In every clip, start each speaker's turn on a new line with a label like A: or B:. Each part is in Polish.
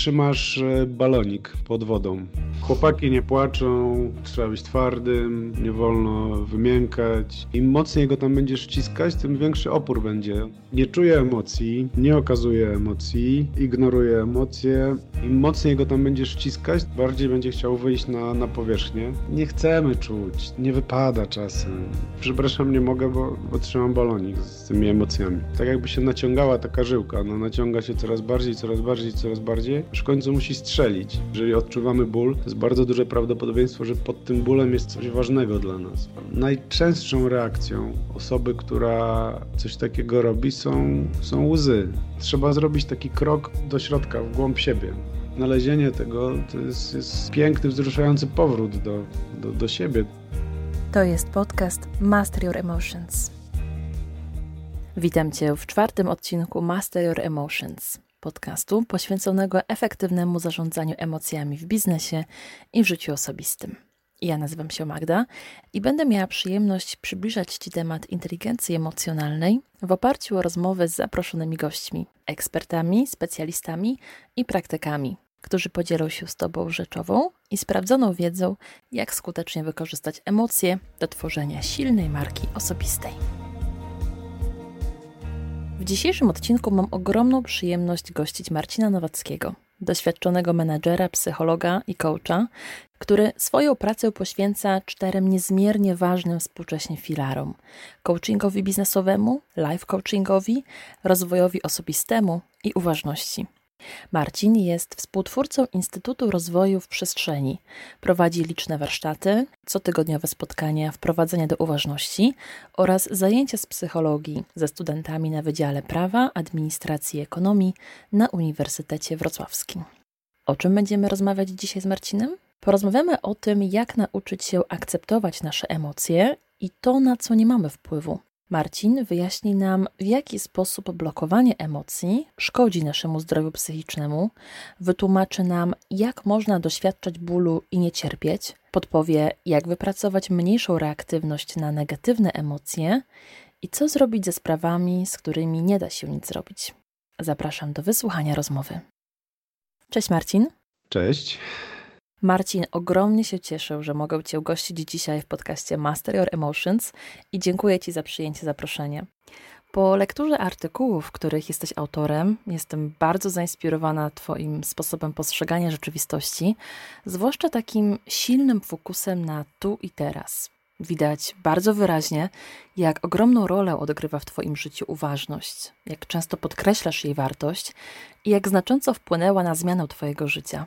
A: trzymasz e, balonik pod wodą. Chłopaki nie płaczą, trzeba być twardym, nie wolno wymiękać. Im mocniej go tam będziesz ściskać, tym większy opór będzie. Nie czuje emocji, nie okazuje emocji, ignoruje emocje. Im mocniej go tam będziesz ściskać, bardziej będzie chciał wyjść na, na powierzchnię. Nie chcemy czuć, nie wypada czasem. Przepraszam, nie mogę, bo, bo trzymam balonik z tymi emocjami. Tak jakby się naciągała taka żyłka, no naciąga się coraz bardziej, coraz bardziej, coraz bardziej, aż w końcu musi strzelić. Jeżeli odczuwamy ból, to jest bardzo duże prawdopodobieństwo, że pod tym bólem jest coś ważnego dla nas. Najczęstszą reakcją osoby, która coś takiego robi, są, są łzy. Trzeba zrobić taki krok do środka, w głąb siebie. Znalezienie tego to jest, jest piękny, wzruszający powrót do, do, do siebie.
B: To jest podcast Master Your Emotions. Witam Cię w czwartym odcinku Master Your Emotions, podcastu poświęconego efektywnemu zarządzaniu emocjami w biznesie i w życiu osobistym. Ja nazywam się Magda i będę miała przyjemność przybliżać Ci temat inteligencji emocjonalnej w oparciu o rozmowy z zaproszonymi gośćmi, ekspertami, specjalistami i praktykami, którzy podzielą się z Tobą rzeczową i sprawdzoną wiedzą, jak skutecznie wykorzystać emocje do tworzenia silnej marki osobistej. W dzisiejszym odcinku mam ogromną przyjemność gościć Marcina Nowackiego, doświadczonego menadżera, psychologa i coacha, który swoją pracę poświęca czterem niezmiernie ważnym współcześnie filarom: coachingowi biznesowemu, life coachingowi, rozwojowi osobistemu i uważności. Marcin jest współtwórcą Instytutu Rozwoju w Przestrzeni. Prowadzi liczne warsztaty, cotygodniowe spotkania wprowadzenia do uważności oraz zajęcia z psychologii ze studentami na Wydziale Prawa, Administracji i Ekonomii na Uniwersytecie Wrocławskim. O czym będziemy rozmawiać dzisiaj z Marcinem? Porozmawiamy o tym, jak nauczyć się akceptować nasze emocje i to, na co nie mamy wpływu. Marcin wyjaśni nam, w jaki sposób blokowanie emocji szkodzi naszemu zdrowiu psychicznemu, wytłumaczy nam, jak można doświadczać bólu i nie cierpieć, podpowie, jak wypracować mniejszą reaktywność na negatywne emocje i co zrobić ze sprawami, z którymi nie da się nic zrobić. Zapraszam do wysłuchania rozmowy. Cześć Marcin.
A: Cześć.
B: Marcin, ogromnie się cieszę, że mogę Cię gościć dzisiaj w podcaście Master Your Emotions i dziękuję Ci za przyjęcie zaproszenia. Po lekturze artykułów, których jesteś autorem, jestem bardzo zainspirowana Twoim sposobem postrzegania rzeczywistości, zwłaszcza takim silnym fokusem na tu i teraz. Widać bardzo wyraźnie, jak ogromną rolę odgrywa w Twoim życiu uważność, jak często podkreślasz jej wartość i jak znacząco wpłynęła na zmianę Twojego życia.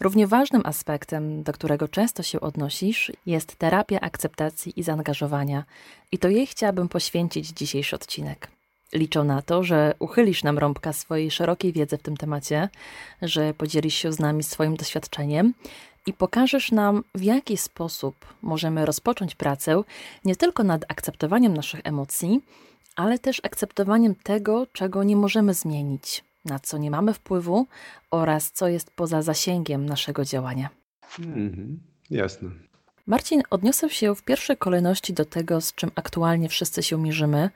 B: Równie ważnym aspektem, do którego często się odnosisz, jest terapia akceptacji i zaangażowania, i to jej chciałabym poświęcić dzisiejszy odcinek. Liczę na to, że uchylisz nam rąbka swojej szerokiej wiedzy w tym temacie, że podzielisz się z nami swoim doświadczeniem i pokażesz nam, w jaki sposób możemy rozpocząć pracę nie tylko nad akceptowaniem naszych emocji, ale też akceptowaniem tego, czego nie możemy zmienić, na co nie mamy wpływu oraz co jest poza zasięgiem naszego działania.
A: Mhm, jasne.
B: Marcin odniosę się w pierwszej kolejności do tego, z czym aktualnie wszyscy się mierzymy.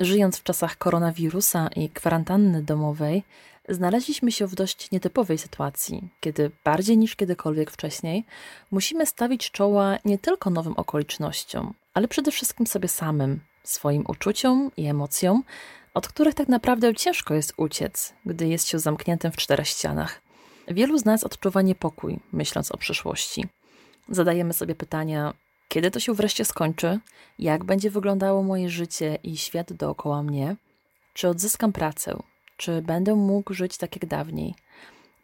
B: Żyjąc w czasach koronawirusa i kwarantanny domowej, znaleźliśmy się w dość nietypowej sytuacji, kiedy bardziej niż kiedykolwiek wcześniej musimy stawić czoła nie tylko nowym okolicznościom, ale przede wszystkim sobie samym, swoim uczuciom i emocjom, od których tak naprawdę ciężko jest uciec, gdy jest się zamkniętym w czterech ścianach. Wielu z nas odczuwa niepokój, myśląc o przyszłości. Zadajemy sobie pytania, kiedy to się wreszcie skończy, jak będzie wyglądało moje życie i świat dookoła mnie, czy odzyskam pracę, czy będę mógł żyć tak jak dawniej.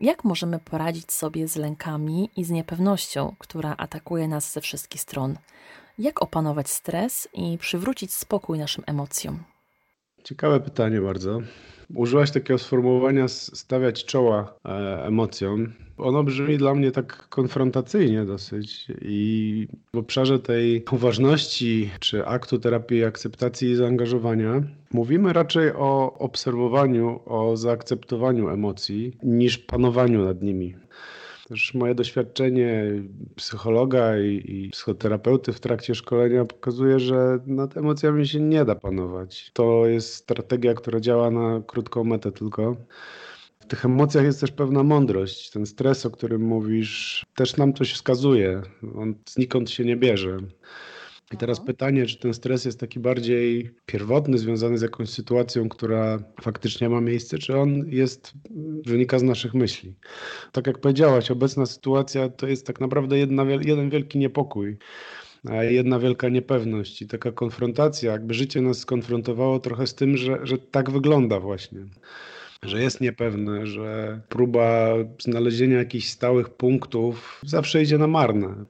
B: Jak możemy poradzić sobie z lękami i z niepewnością, która atakuje nas ze wszystkich stron? Jak opanować stres i przywrócić spokój naszym emocjom?
A: Ciekawe pytanie bardzo. Użyłaś takiego sformułowania stawiać czoła e, emocjom. Ono brzmi dla mnie tak konfrontacyjnie dosyć i w obszarze tej uważności czy aktu terapii akceptacji i zaangażowania mówimy raczej o obserwowaniu, o zaakceptowaniu emocji niż panowaniu nad nimi. Też moje doświadczenie psychologa i, i, psychoterapeuty w trakcie szkolenia pokazuje, że nad emocjami się nie da panować. To jest strategia, która działa na krótką metę tylko. W tych emocjach jest też pewna mądrość. Ten stres, o którym mówisz, też nam coś wskazuje. On znikąd się nie bierze. I teraz mhm. pytanie, czy ten stres jest taki bardziej pierwotny, związany z jakąś sytuacją, która faktycznie ma miejsce, czy on jest, wynika z naszych myśli. Tak jak powiedziałaś, obecna sytuacja to jest tak naprawdę jedna, jeden wielki niepokój jedna wielka niepewność i taka konfrontacja, jakby życie nas skonfrontowało trochę z tym, że, że tak wygląda właśnie. Że jest niepewne, że próba znalezienia jakichś stałych punktów zawsze idzie na marne.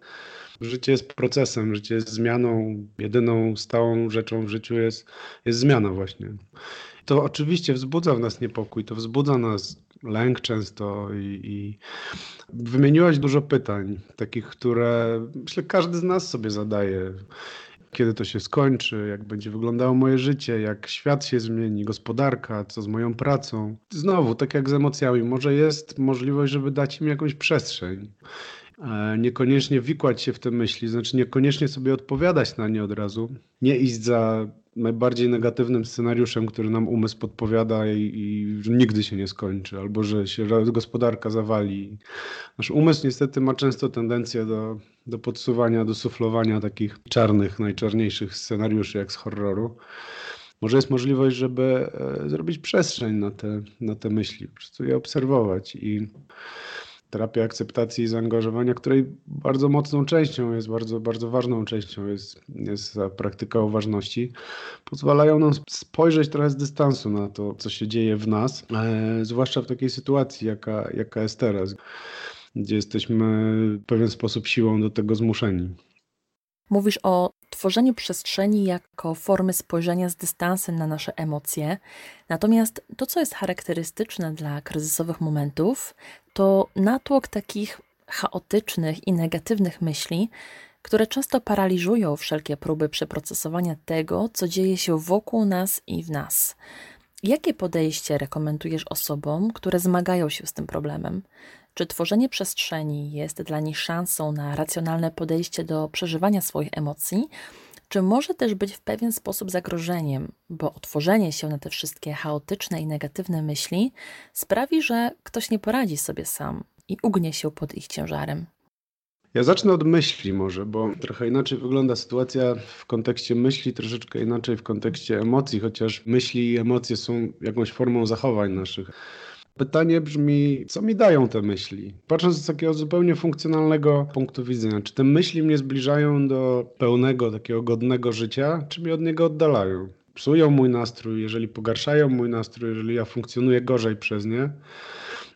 A: Życie jest procesem, życie jest zmianą. Jedyną stałą rzeczą w życiu jest, jest zmiana właśnie. To oczywiście wzbudza w nas niepokój, to wzbudza nas lęk często i, i wymieniłaś dużo pytań, takich, które myślę każdy z nas sobie zadaje kiedy to się skończy, jak będzie wyglądało moje życie, jak świat się zmieni, gospodarka, co z moją pracą. Znowu, tak jak z emocjami, może jest możliwość, żeby dać im jakąś przestrzeń. E, niekoniecznie wikłać się w te myśli, znaczy niekoniecznie sobie odpowiadać na nie od razu, nie iść za najbardziej negatywnym scenariuszem, który nam umysł podpowiada i, i że nigdy się nie skończy, albo że się gospodarka zawali. Nasz umysł niestety ma często tendencję do, do podsuwania, do suflowania takich czarnych, najczarniejszych scenariuszy, jak z horroru. Może jest możliwość, żeby e, zrobić przestrzeń na te, na te myśli, po prostu je obserwować i terapia akceptacji i zaangażowania, której bardzo mocną częścią jest, bardzo, bardzo ważną częścią jest, jest praktyka uważności, pozwalają nam spojrzeć trochę z dystansu na to, co się dzieje w nas, e, zwłaszcza w takiej sytuacji, jaka, jaka jest teraz, gdzie jesteśmy w pewien sposób siłą do tego zmuszeni.
B: Mówisz o tworzeniu przestrzeni jako formy spojrzenia z dystansem na nasze emocje. Natomiast to, co jest charakterystyczne dla kryzysowych momentów, to natłok takich chaotycznych i negatywnych myśli, które często paraliżują wszelkie próby przeprocesowania tego, co dzieje się wokół nas i w nas. Jakie podejście rekomendujesz osobom, które zmagają się z tym problemem? Czy tworzenie przestrzeni jest dla nich szansą na racjonalne podejście do przeżywania swoich emocji, czy może też być w pewien sposób zagrożeniem, bo otworzenie się na te wszystkie chaotyczne i negatywne myśli sprawi, że ktoś nie poradzi sobie sam i ugnie się pod ich ciężarem?
A: Ja zacznę od myśli może, bo trochę inaczej wygląda sytuacja w kontekście myśli, troszeczkę inaczej w kontekście emocji, chociaż myśli i emocje są jakąś formą zachowań naszych. Pytanie brzmi, co mi dają te myśli? Patrząc z takiego zupełnie funkcjonalnego punktu widzenia, czy te myśli mnie zbliżają do pełnego, takiego godnego życia, czy mnie od niego oddalają? Psują mój nastrój, jeżeli pogarszają mój nastrój, jeżeli ja funkcjonuję gorzej przez nie,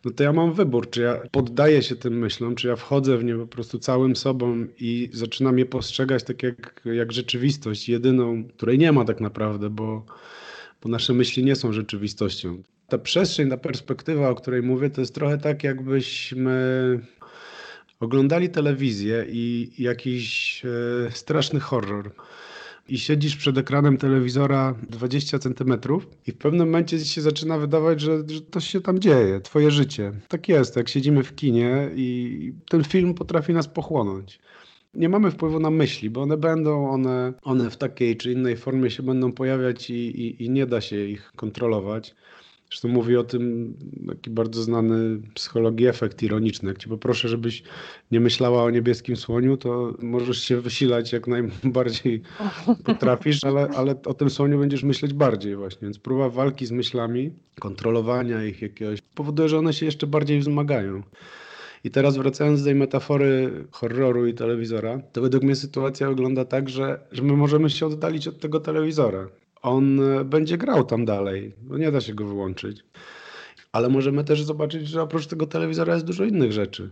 A: no to ja mam wybór, czy ja poddaję się tym myślom, czy ja wchodzę w nie po prostu całym sobą i zaczynam je postrzegać tak jak, jak rzeczywistość, jedyną, której nie ma tak naprawdę, bo, bo nasze myśli nie są rzeczywistością ta przestrzeń, ta perspektywa, o której mówię, to jest trochę tak, jakbyśmy oglądali telewizję i jakiś e, straszny horror. I siedzisz przed ekranem telewizora 20 centymetrów i w pewnym momencie się zaczyna wydawać, że, że to się tam dzieje, twoje życie. Tak jest, jak siedzimy w kinie i ten film potrafi nas pochłonąć nie mamy wpływu na myśli, bo one będą, one, one w takiej czy innej formie się będą pojawiać i, i, i nie da się ich kontrolować. Zresztą mówi o tym taki bardzo znany psychologii efekt ironiczny. Jak cię poproszę, żebyś nie myślała o niebieskim słoniu, to możesz się wysilać jak najbardziej potrafisz, ale, ale o tym słoniu będziesz myśleć bardziej właśnie. Więc próba walki z myślami, kontrolowania ich jakiegoś, powoduje, że one się jeszcze bardziej wzmagają. I teraz wracając do tej metafory horroru i telewizora, to według mnie sytuacja wygląda tak, że, że my możemy się oddalić od tego telewizora on e, będzie grał tam dalej. No nie da się go wyłączyć. Ale możemy też zobaczyć, że oprócz tego telewizora jest dużo innych rzeczy.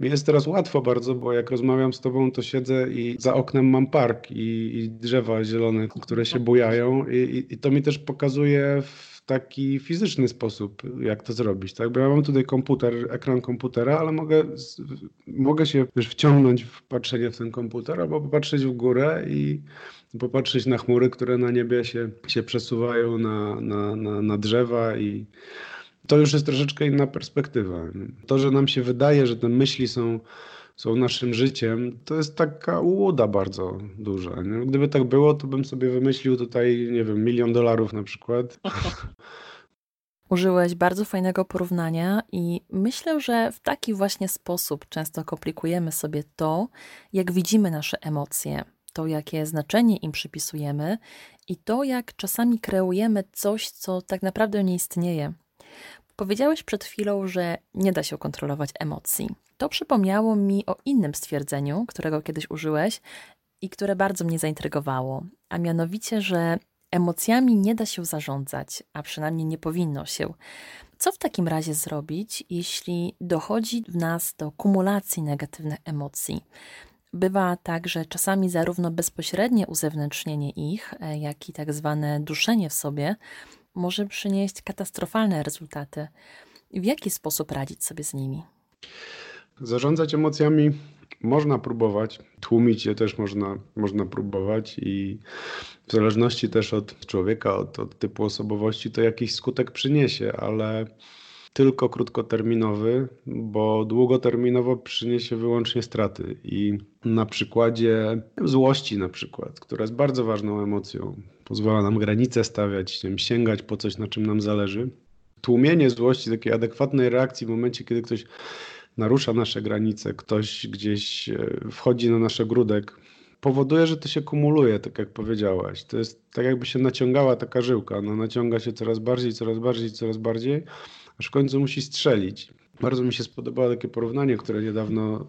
A: Mi jest teraz łatwo bardzo, bo jak rozmawiam z tobą, to siedzę i za oknem mam park i, i drzewa zielone, które się bujają i, i, i to mi też pokazuje w taki fizyczny sposób, jak to zrobić, tak? Bo ja mam tutaj komputer, ekran komputera, ale mogę, mogę się wiesz, wciągnąć w patrzenie w ten komputer albo popatrzeć w górę i popatrzeć na chmury, które na niebie się, się przesuwają na, na, na, na drzewa i to już jest troszeczkę inna perspektywa. To, że nam się wydaje, że te myśli są, są naszym życiem, to jest taka ułuda bardzo duża. Nie? Gdyby tak było, to bym sobie wymyślił tutaj, nie wiem, milion dolarów na przykład.
B: Użyłeś bardzo fajnego porównania, i myślę, że w taki właśnie sposób często komplikujemy sobie to, jak widzimy nasze emocje, to jakie znaczenie im przypisujemy i to, jak czasami kreujemy coś, co tak naprawdę nie istnieje. Powiedziałeś przed chwilą, że nie da się kontrolować emocji. To przypomniało mi o innym stwierdzeniu, którego kiedyś użyłeś i które bardzo mnie zaintrygowało, a mianowicie, że emocjami nie da się zarządzać, a przynajmniej nie powinno się. Co w takim razie zrobić, jeśli dochodzi w nas do kumulacji negatywnych emocji? Bywa tak, że czasami zarówno bezpośrednie uzewnętrznienie ich, e, jak i tak zwane duszenie w sobie może przynieść katastrofalne rezultaty. W jaki sposób radzić sobie z nimi?
A: Zarządzać emocjami można próbować, tłumić je też można, można próbować i w zależności też od człowieka, od, od typu osobowości, to jakiś skutek przyniesie, ale tylko krótkoterminowy, bo długoterminowo przyniesie wyłącznie straty. I na przykładzie złości, na przykład, która jest bardzo ważną emocją, pozwala nam granice stawiać, sięgać po coś, na czym nam zależy. Tłumienie złości, takiej adekwatnej reakcji w momencie, kiedy ktoś narusza nasze granice, ktoś gdzieś e, wchodzi na nasz ogródek, powoduje, że to się kumuluje, tak jak powiedziałaś. To jest tak, jakby się naciągała taka żyłka. No, naciąga się coraz bardziej, coraz bardziej, coraz bardziej, aż w końcu musi strzelić. Bardzo mi się spodobało takie porównanie, które niedawno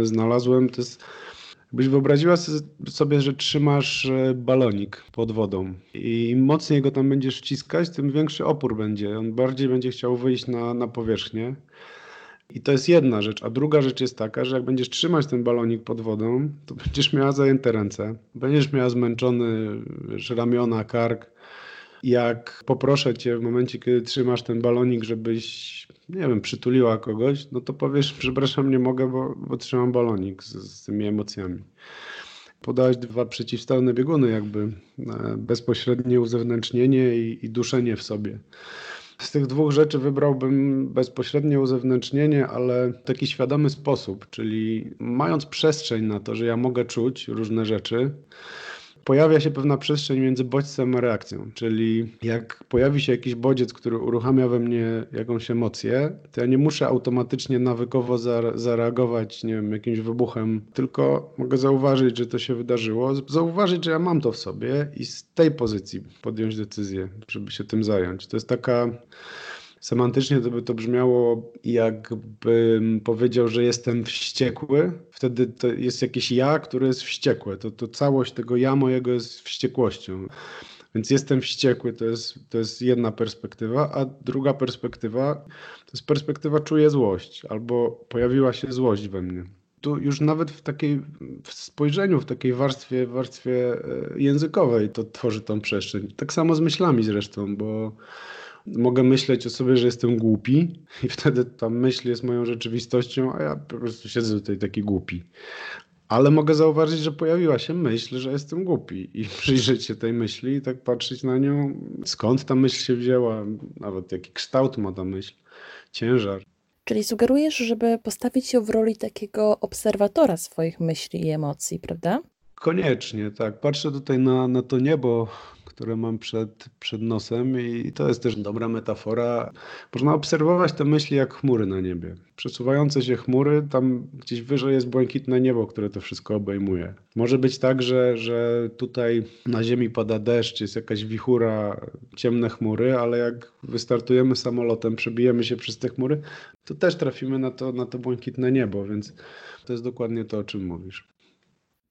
A: e, znalazłem. To jest, jakbyś wyobraziła sobie, że trzymasz e, balonik pod wodą i im mocniej go tam będziesz wciskać, tym większy opór będzie. On bardziej będzie chciał wyjść na, na powierzchnię. I to jest jedna rzecz. A druga rzecz jest taka, że jak będziesz trzymać ten balonik pod wodą, to będziesz miała zajęte ręce, będziesz miała zmęczony wiesz, ramiona, kark. Jak poproszę cię w momencie, kiedy trzymasz ten balonik, żebyś, nie wiem, przytuliła kogoś, no to powiesz, przepraszam, nie mogę, bo, bo trzymam balonik z, z tymi emocjami. Podałeś dwa przeciwstawne bieguny, jakby e, bezpośrednie uzewnętrznienie i, i duszenie w sobie. Z tych dwóch rzeczy wybrałbym bezpośrednie uzewnętrznienie, ale w taki świadomy sposób, czyli mając przestrzeń na to, że ja mogę czuć różne rzeczy, pojawia się pewna przestrzeń między bodźcem a reakcją. Czyli jak pojawi się jakiś bodziec, który uruchamia we mnie jakąś emocję, to ja nie muszę automatycznie nawykowo zareagować, nie wiem, jakimś wybuchem, tylko mogę zauważyć, że to się wydarzyło, zauważyć, że ja mam to w sobie i z tej pozycji podjąć decyzję, żeby się tym zająć. To jest taka Semantycznie to by to brzmiało, jakbym powiedział, że jestem wściekły. Wtedy to jest jakieś ja, które jest wściekłe. To, to całość tego ja mojego jest wściekłością. Więc jestem wściekły, to jest, to jest jedna perspektywa, a druga perspektywa to jest perspektywa czuję złość, albo pojawiła się złość we mnie. Tu już nawet w takiej w spojrzeniu, w takiej warstwie, warstwie e, językowej to tworzy tą przestrzeń. Tak samo z myślami zresztą, bo mogę myśleć o sobie, że jestem głupi i wtedy ta myśl jest moją rzeczywistością, a ja po prostu siedzę tutaj taki głupi. Ale mogę zauważyć, że pojawiła się myśl, że jestem głupi i przyjrzeć się tej myśli i tak patrzeć na nią, skąd ta myśl się wzięła, nawet jaki kształt ma ta myśl, ciężar.
B: Czyli sugerujesz, żeby postawić się w roli takiego obserwatora swoich myśli i emocji, prawda?
A: Koniecznie, tak. Patrzę tutaj na, na to niebo, które mam przed, przed nosem i to jest też dobra metafora. Można obserwować te myśli jak chmury na niebie. Przesuwające się chmury, tam gdzieś wyżej jest błękitne niebo, które to wszystko obejmuje. Może być tak, że, że tutaj na ziemi pada deszcz, jest jakaś wichura, ciemne chmury, ale jak wystartujemy samolotem, przebijemy się przez te chmury, to też trafimy na to, na to błękitne niebo, więc to jest dokładnie to, o czym mówisz.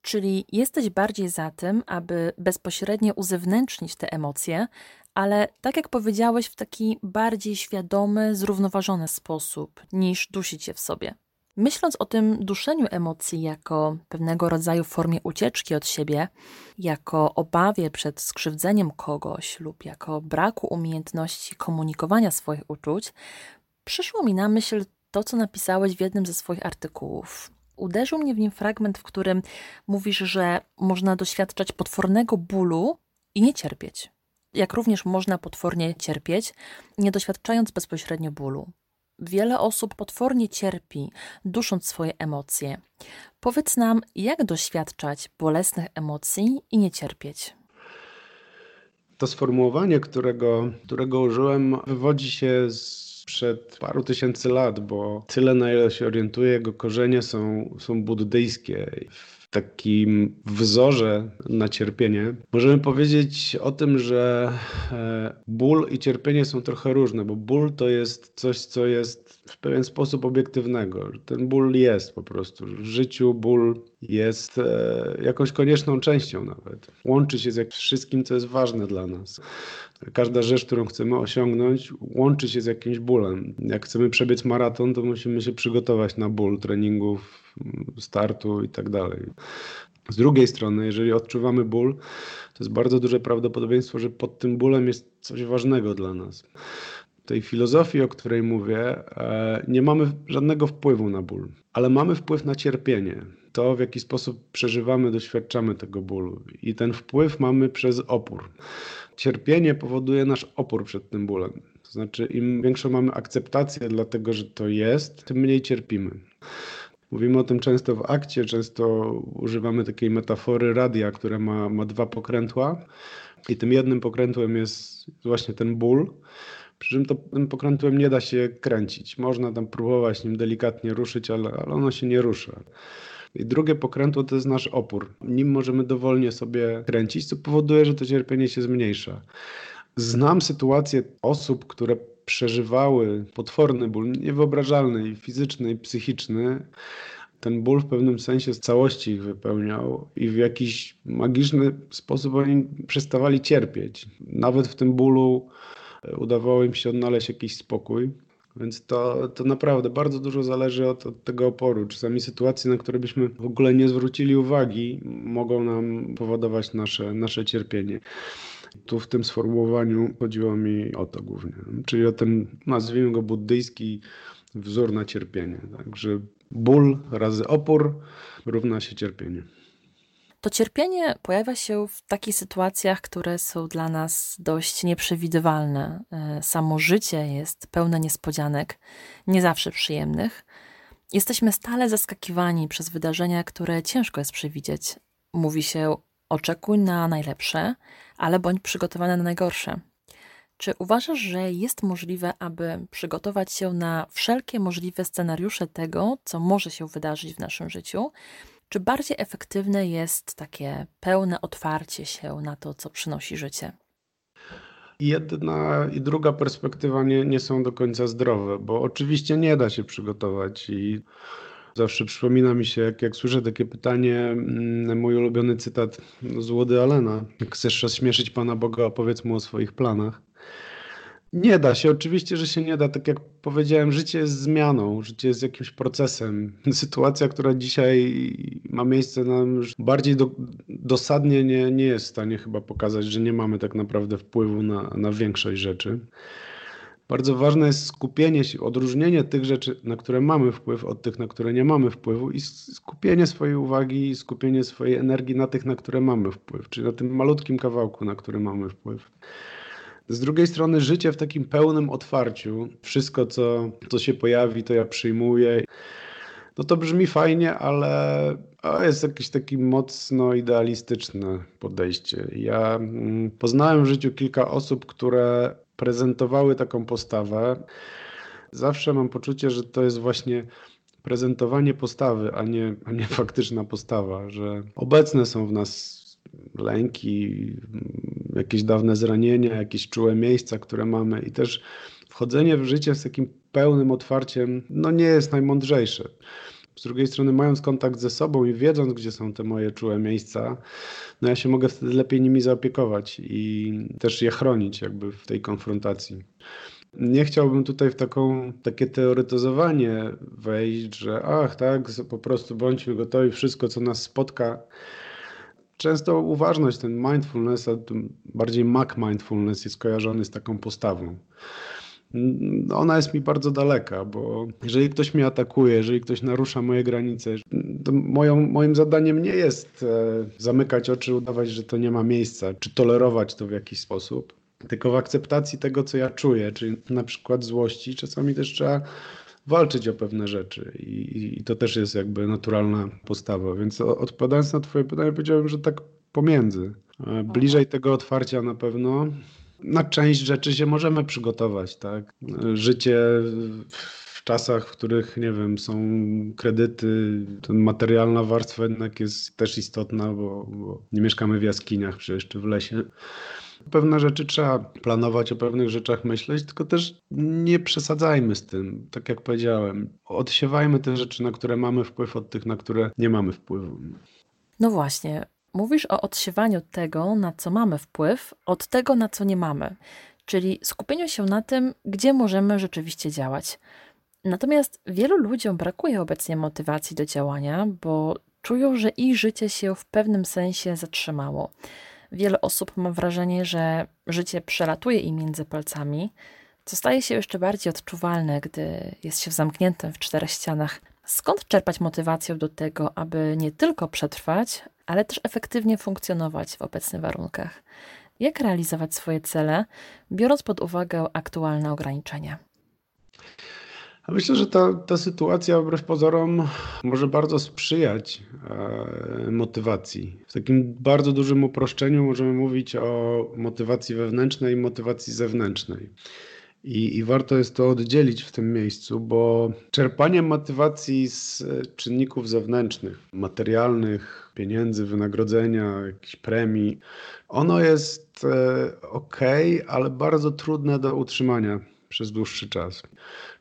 B: Czyli jesteś bardziej za tym, aby bezpośrednio uzewnętrznić te emocje, ale tak jak powiedziałeś, w taki bardziej świadomy, zrównoważony sposób, niż dusić je w sobie. Myśląc o tym duszeniu emocji jako pewnego rodzaju formie ucieczki od siebie, jako obawie przed skrzywdzeniem kogoś lub jako braku umiejętności komunikowania swoich uczuć, przyszło mi na myśl to, co napisałeś w jednym ze swoich artykułów. Uderzył mnie w nim fragment, w którym mówisz, że można doświadczać potwornego bólu i nie cierpieć. Jak również można potwornie cierpieć, nie doświadczając bezpośrednio bólu. Wiele osób potwornie cierpi, dusząc swoje emocje. Powiedz nam, jak doświadczać bolesnych emocji i nie cierpieć?
A: To sformułowanie, którego, którego użyłem, wywodzi się z przed paru tysięcy lat, bo tyle na ile się orientuję, jego korzenie są, są buddyjskie takim wzorze na cierpienie, możemy powiedzieć o tym, że e, ból i cierpienie są trochę różne, bo ból to jest coś, co jest w pewien sposób obiektywnego. Ten ból jest po prostu. W życiu ból jest e, jakąś konieczną częścią nawet. Łączy się z wszystkim, co jest ważne dla nas. Każda rzecz, którą chcemy osiągnąć, łączy się z jakimś bólem. Jak chcemy przebiec maraton, to musimy się przygotować na ból treningów, startu i tak dalej. Z drugiej strony, jeżeli odczuwamy ból, to jest bardzo duże prawdopodobieństwo, że pod tym bólem jest coś ważnego dla nas. W tej filozofii, o której mówię, e, nie mamy żadnego wpływu na ból, ale mamy wpływ na cierpienie. To, w jaki sposób przeżywamy, doświadczamy tego bólu. I ten wpływ mamy przez opór. Cierpienie powoduje nasz opór przed tym bólem. To znaczy, im większą mamy akceptację dlatego, że to jest, tym mniej cierpimy. Mówimy o tym często w akcie, często używamy takiej metafory radia, które ma, ma dwa pokrętła i tym jednym pokrętłem jest właśnie ten ból. Przy czym to, tym pokrętłem nie da się kręcić. Można tam próbować nim delikatnie ruszyć, ale, ale ono się nie rusza. I drugie pokrętło to jest nasz opór. Nim możemy dowolnie sobie kręcić, co powoduje, że to cierpienie się zmniejsza. Znam sytuację osób, które przeżywały potworny ból, niewyobrażalny i fizyczny, i psychiczny. Ten ból w pewnym sensie z całości ich wypełniał i w jakiś magiczny sposób oni przestawali cierpieć. Nawet w tym bólu e, udawało im się odnaleźć jakiś spokój. Więc to, to naprawdę bardzo dużo zależy od, od, tego oporu. Czasami sytuacje, na które byśmy w ogóle nie zwrócili uwagi, mogą nam powodować nasze, nasze cierpienie. Tu w tym sformułowaniu chodziło mi o to głównie, czyli o ten, nazwijmy go buddyjski wzór na cierpienie. Także ból razy opór równa się cierpienie.
B: To cierpienie pojawia się w takich sytuacjach, które są dla nas dość nieprzewidywalne. E, samo życie jest pełne niespodzianek, nie zawsze przyjemnych. Jesteśmy stale zaskakiwani przez wydarzenia, które ciężko jest przewidzieć. Mówi się: oczekuj na najlepsze, ale bądź przygotowany na najgorsze. Czy uważasz, że jest możliwe, aby przygotować się na wszelkie możliwe scenariusze tego, co może się wydarzyć w naszym życiu? Czy bardziej efektywne jest takie pełne otwarcie się na to, co przynosi życie?
A: Jedna i druga perspektywa nie, nie są do końca zdrowe, bo oczywiście nie da się przygotować i Zawsze przypomina mi się, jak, jak słyszę takie pytanie, mm, mój ulubiony cytat z Wody Allena. Jak chcesz rozśmieszyć Pana Boga, opowiedz mu o swoich planach. Nie da się, oczywiście, że się nie da. Tak jak powiedziałem, życie jest zmianą, życie jest jakimś procesem. Sytuacja, która dzisiaj ma miejsce, nam bardziej do, dosadnie nie, nie jest w stanie chyba pokazać, że nie mamy tak naprawdę wpływu na, na większość rzeczy. Bardzo ważne jest skupienie się, odróżnienie tych rzeczy, na które mamy wpływ, od tych, na które nie mamy wpływu i skupienie swojej uwagi i skupienie swojej energii na tych, na które mamy wpływ, czyli na tym malutkim kawałku, na który mamy wpływ. Z drugiej strony życie w takim pełnym otwarciu, wszystko co, co się pojawi, to ja przyjmuję. No to brzmi fajnie, ale jest jakieś takie mocno idealistyczne podejście. Ja mm, poznałem w życiu kilka osób, które prezentowały taką postawę. Zawsze mam poczucie, że to jest właśnie prezentowanie postawy, a nie, a nie faktyczna postawa, że obecne są w nas lęki, jakieś dawne zranienia, jakieś czułe miejsca, które mamy i też wchodzenie w życie z takim pełnym otwarciem, no nie jest najmądrzejsze. Z drugiej strony, mając kontakt ze sobą i wiedząc, gdzie są te moje czułe miejsca, no ja się mogę wtedy lepiej nimi zaopiekować i też je chronić jakby w tej konfrontacji. Nie chciałbym tutaj w taką, takie teoretyzowanie wejść, że ach tak, po prostu bądźmy gotowi, wszystko co nas spotka. Często uważność, ten mindfulness, a bardziej Mac mindfulness jest kojarzony z taką postawą. Ona jest mi bardzo daleka, bo jeżeli ktoś mnie atakuje, jeżeli ktoś narusza moje granice, to moją, moim zadaniem nie jest e, zamykać oczy, udawać, że to nie ma miejsca, czy tolerować to w jakiś sposób, tylko w akceptacji tego, co ja czuję, czyli na przykład złości, czasami też trzeba walczyć o pewne rzeczy i, i to też jest jakby naturalna postawa. Więc odpowiadając na Twoje pytanie, powiedziałem, że tak pomiędzy. E, bliżej tego otwarcia na pewno. Na część rzeczy się możemy przygotować, tak? Życie w czasach, w których, nie wiem, są kredyty, ten materialna warstwa jednak jest też istotna, bo, bo nie mieszkamy w jaskiniach przecież, czy w lesie. Pewne rzeczy trzeba planować, o pewnych rzeczach myśleć, tylko też nie przesadzajmy z tym. Tak jak powiedziałem, odsiewajmy te rzeczy, na które mamy wpływ, od tych, na które nie mamy wpływu.
B: No właśnie, mówisz o odsiewaniu tego, na co mamy wpływ, od tego, na co nie mamy, czyli skupieniu się na tym, gdzie możemy rzeczywiście działać. Natomiast wielu ludziom brakuje obecnie motywacji do działania, bo czują, że ich życie się w pewnym sensie zatrzymało. Wiele osób ma wrażenie, że życie przelatuje im między palcami, co staje się jeszcze bardziej odczuwalne, gdy jest się zamkniętym w czterech ścianach. Skąd czerpać motywację do tego, aby nie tylko przetrwać, ale też efektywnie funkcjonować w obecnych warunkach? Jak realizować swoje cele, biorąc pod uwagę aktualne ograniczenia?
A: Myślę, że ta, ta sytuacja wbrew pozorom może bardzo sprzyjać e, motywacji. W takim bardzo dużym uproszczeniu możemy mówić o motywacji wewnętrznej i motywacji zewnętrznej. I, I, warto jest to oddzielić w tym miejscu, bo czerpanie motywacji z czynników zewnętrznych, materialnych, pieniędzy, wynagrodzenia, jakichś premii, ono jest e, ok, ale bardzo trudne do utrzymania przez dłuższy czas.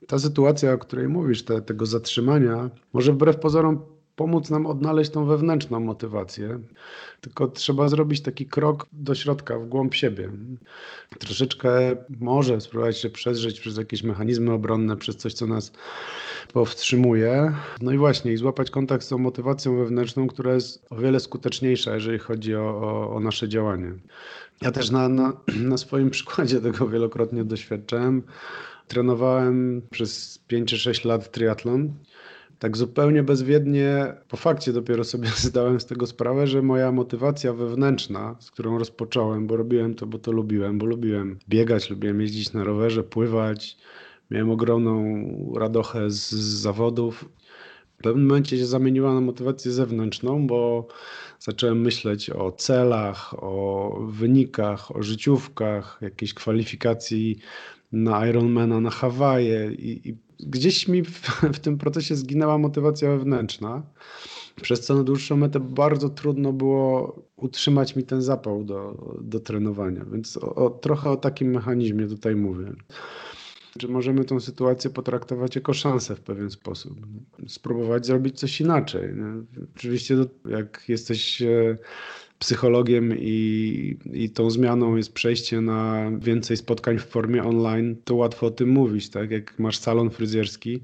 A: Ta sytuacja, o której mówisz, te, tego zatrzymania, może wbrew pozorom pomóc nam odnaleźć tą wewnętrzną motywację, tylko trzeba zrobić taki krok do środka, w głąb siebie. Troszeczkę może spróbować się przezrzeć przez jakieś mechanizmy obronne, przez coś, co nas powstrzymuje. No i właśnie, i złapać kontakt z tą motywacją wewnętrzną, która jest o wiele skuteczniejsza, jeżeli chodzi o, o, o nasze działanie. Ja też na, na, na swoim przykładzie tego wielokrotnie doświadczałem. Trenowałem przez 5 czy 6 lat triatlon. Tak zupełnie bezwiednie, po fakcie dopiero sobie zdałem z tego sprawę, że moja motywacja wewnętrzna, z którą rozpocząłem, bo robiłem to, bo to lubiłem, bo lubiłem biegać, lubiłem jeździć na rowerze, pływać, miałem ogromną radochę z, z zawodów. W pewnym momencie się zamieniła na motywację zewnętrzną, bo zacząłem myśleć o celach, o wynikach, o życiówkach, jakiejś kwalifikacji na Ironmana na Hawaje i, i gdzieś mi w, w, tym procesie zginęła motywacja wewnętrzna, przez co na dłuższą metę bardzo trudno było utrzymać mi ten zapał do, do trenowania, więc o, o, trochę o takim mechanizmie tutaj mówię. Czy możemy tę sytuację potraktować jako szansę w pewien sposób? Spróbować zrobić coś inaczej. Oczywiście, jak jesteś e, psychologiem i, i tą zmianą jest przejście na więcej spotkań w formie online, to łatwo o tym mówić, tak? Jak masz salon fryzjerski,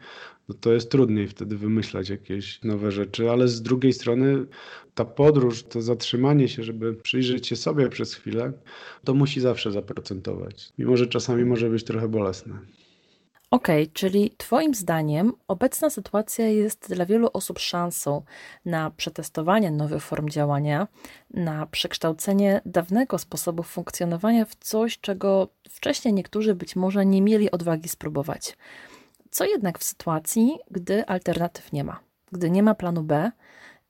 A: no to jest trudniej wtedy wymyślać jakieś nowe rzeczy, ale z drugiej strony ta podróż, to zatrzymanie się, żeby przyjrzeć się sobie przez chwilę, to musi zawsze zaprocentować, mimo że czasami może być trochę bolesne.
B: Okej, okay, czyli Twoim zdaniem obecna sytuacja jest dla wielu osób szansą na przetestowanie nowych form działania, na przekształcenie dawnego sposobu funkcjonowania w coś, czego wcześniej niektórzy być może nie mieli odwagi spróbować. Co jednak w sytuacji, gdy alternatyw nie ma, gdy nie ma planu B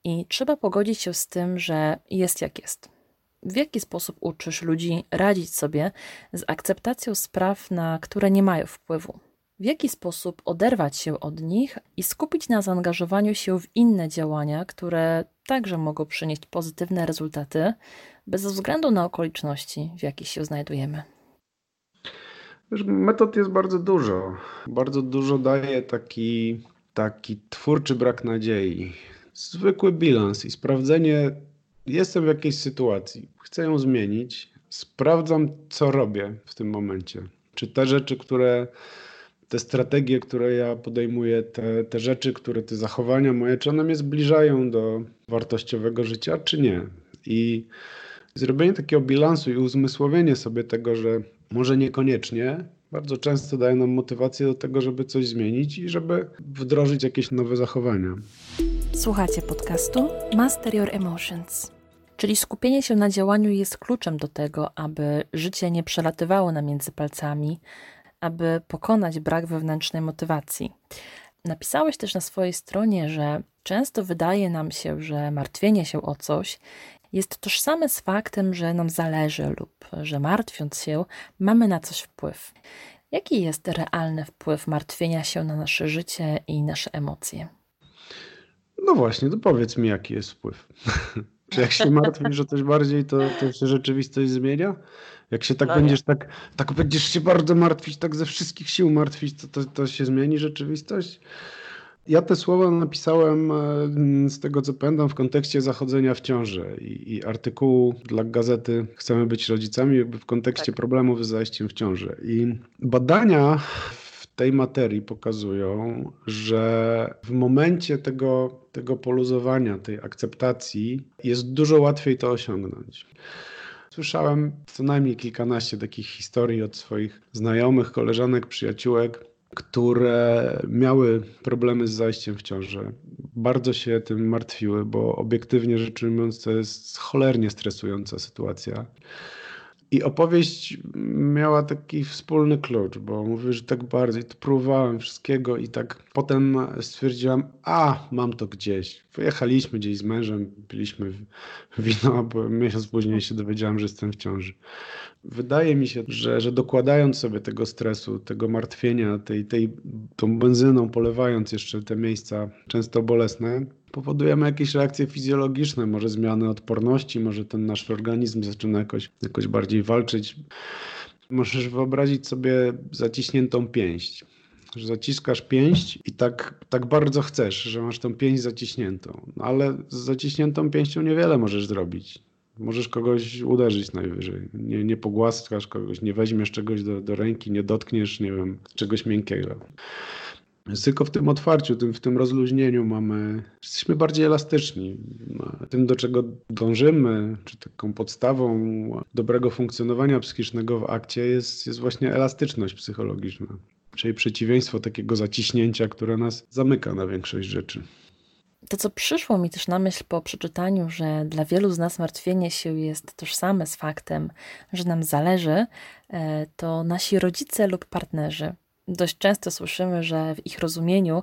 B: i trzeba pogodzić się z tym, że jest jak jest? W jaki sposób uczysz ludzi radzić sobie z akceptacją spraw, na które nie mają wpływu? W jaki sposób oderwać się od nich i skupić na zaangażowaniu się w inne działania, które także mogą przynieść pozytywne rezultaty, bez względu na okoliczności, w jakich się znajdujemy.
A: Metod jest bardzo dużo. Bardzo dużo daje taki, taki twórczy brak nadziei. Zwykły bilans i sprawdzenie, jestem w jakiejś sytuacji, chcę ją zmienić, sprawdzam, co robię w tym momencie. Czy te rzeczy, które te strategie, które ja podejmuję, te, te rzeczy, które te zachowania moje, czy one mnie zbliżają do wartościowego życia, czy nie. I zrobienie takiego bilansu i uzmysłowienie sobie tego, że może niekoniecznie, bardzo często daje nam motywację do tego, żeby coś zmienić i żeby wdrożyć jakieś nowe zachowania.
B: Słuchacie podcastu Master Your Emotions. Czyli skupienie się na działaniu jest kluczem do tego, aby życie nie przelatywało na między palcami, aby pokonać brak wewnętrznej motywacji. Napisałeś też na swojej stronie, że często wydaje nam się, że martwienie się o coś jest tożsame z faktem, że nam zależy lub że martwiąc się, mamy na coś wpływ. Jaki jest realny wpływ martwienia się na nasze życie i nasze emocje?
A: No właśnie, to powiedz mi, jaki jest wpływ. Czy jak się martwisz, że coś bardziej, to, to się rzeczywistość zmienia? Jak się tak no będziesz tak, tak będziesz się bardzo martwić, tak ze wszystkich sił martwić, to, to, to się zmieni rzeczywistość? Ja te słowa napisałem e, z tego co pamiętam w kontekście zachodzenia w ciąży i, i artykułu dla gazety Chcemy być rodzicami jakby w kontekście tak. problemów z zajściem w ciążę. I badania w tej materii pokazują, że w momencie tego, tego poluzowania, tej akceptacji jest dużo łatwiej to osiągnąć. Słyszałem co najmniej kilkanaście takich historii od swoich znajomych, koleżanek, przyjaciółek, które miały problemy z zajściem w ciążę. Bardzo się tym martwiły, bo obiektywnie rzecz ujmując, to jest cholernie stresująca sytuacja. I opowieść miała taki wspólny klucz, bo mówię, że tak bardziej to próbowałem wszystkiego i tak potem stwierdziłam, a mam to gdzieś. Wyjechaliśmy gdzieś z mężem, piliśmy wino, bo miesiąc później się dowiedziałam, że jestem w ciąży. Wydaje mi się, że, że dokładając sobie tego stresu, tego martwienia, tej, tej, tą benzyną polewając jeszcze te miejsca często bolesne, powodujemy jakieś reakcje fizjologiczne, może zmiany odporności, może ten nasz organizm zaczyna jakoś, jakoś bardziej walczyć. Możesz wyobrazić sobie zaciśniętą pięść. Że zaciskasz pięść i tak, tak bardzo chcesz, że masz tą pięść zaciśniętą. No ale z zaciśniętą pięścią niewiele możesz zrobić. Możesz kogoś uderzyć najwyżej. Nie, nie pogłaskasz kogoś, nie weźmiesz czegoś do, do ręki, nie dotkniesz, nie wiem, czegoś miękkiego. Tylko w tym otwarciu, tym, w tym rozluźnieniu mamy, jesteśmy bardziej elastyczni. Tym, do czego dążymy, czy taką podstawą dobrego funkcjonowania psychicznego w akcie jest, jest właśnie elastyczność psychologiczna. Czyli przeciwieństwo takiego zaciśnięcia, które nas zamyka na większość rzeczy.
B: To, co przyszło mi też na myśl po przeczytaniu, że dla wielu z nas martwienie się jest tożsame z faktem, że nam zależy, e, to nasi rodzice lub partnerzy. Dość często słyszymy, że w ich rozumieniu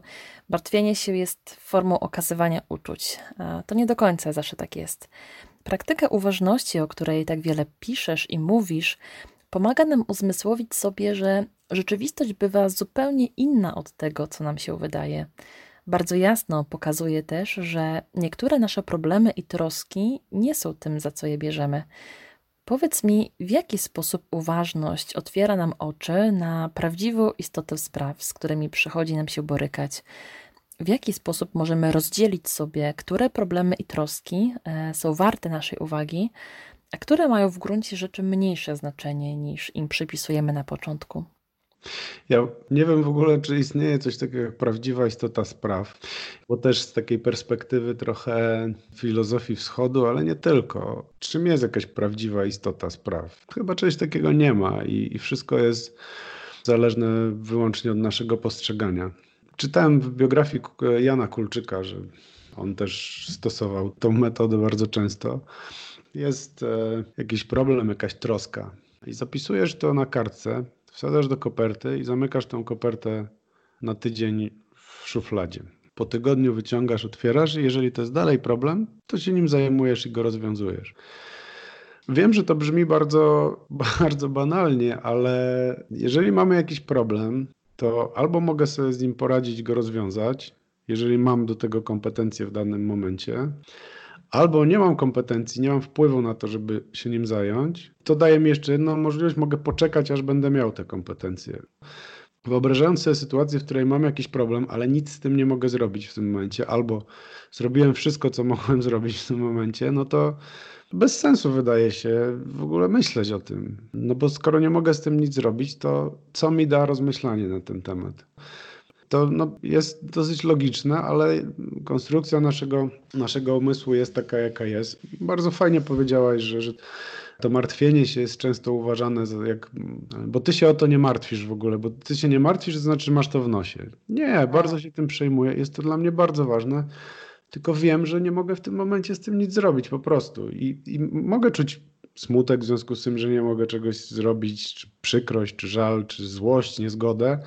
B: martwienie się jest formą okazywania uczuć. A to nie do końca zawsze tak jest. Praktyka uważności, o której tak wiele piszesz i mówisz, pomaga nam uzmysłowić sobie, że rzeczywistość bywa zupełnie inna od tego, co nam się wydaje. Bardzo jasno pokazuje też, że niektóre nasze problemy i troski nie są tym, za co je bierzemy. Powiedz mi, w jaki sposób uważność otwiera nam oczy na prawdziwą istotę spraw, z którymi przychodzi nam się borykać? W jaki sposób możemy rozdzielić sobie, które problemy i troski e, są warte naszej uwagi, a które mają w gruncie rzeczy mniejsze znaczenie niż im przypisujemy na początku?
A: Ja nie wiem w ogóle, czy istnieje coś takiego jak prawdziwa istota spraw, bo też z takiej perspektywy trochę filozofii wschodu, ale nie tylko. Czym jest jakaś prawdziwa istota spraw? Chyba czegoś takiego nie ma i, i wszystko jest zależne wyłącznie od naszego postrzegania. Czytałem w biografii Jana Kulczyka, że on też stosował tą metodę bardzo często. Jest e, jakiś problem, jakaś troska i zapisujesz to na kartce Wsadzasz do koperty i zamykasz tą kopertę na tydzień w szufladzie. Po tygodniu wyciągasz, otwierasz i jeżeli to jest dalej problem, to się nim zajmujesz i go rozwiązujesz. Wiem, że to brzmi bardzo, bardzo banalnie, ale jeżeli mamy jakiś problem, to albo mogę sobie z nim poradzić, go rozwiązać, jeżeli mam do tego kompetencje w danym momencie, albo nie mam kompetencji, nie mam wpływu na to, żeby się nim zająć, to daje mi jeszcze jedną możliwość, mogę poczekać, aż będę miał te kompetencje. Wyobrażając sobie sytuację, w której mam jakiś problem, ale nic z tym nie mogę zrobić w tym momencie, albo zrobiłem wszystko, co mogłem zrobić w tym momencie, no to bez sensu wydaje się w ogóle myśleć o tym. No bo skoro nie mogę z tym nic zrobić, to co mi da rozmyślanie na ten temat? To no, jest dosyć logiczne, ale konstrukcja naszego, naszego umysłu jest taka, jaka jest. Bardzo fajnie powiedziałaś, że, że to martwienie się jest często uważane za jak. Bo ty się o to nie martwisz w ogóle, bo ty się nie martwisz, to znaczy masz to w nosie. Nie, bardzo się tym przejmuję. Jest to dla mnie bardzo ważne. Tylko wiem, że nie mogę w tym momencie z tym nic zrobić po prostu. I, i mogę czuć smutek w związku z tym, że nie mogę czegoś zrobić, czy przykrość, czy żal, czy złość, niezgodę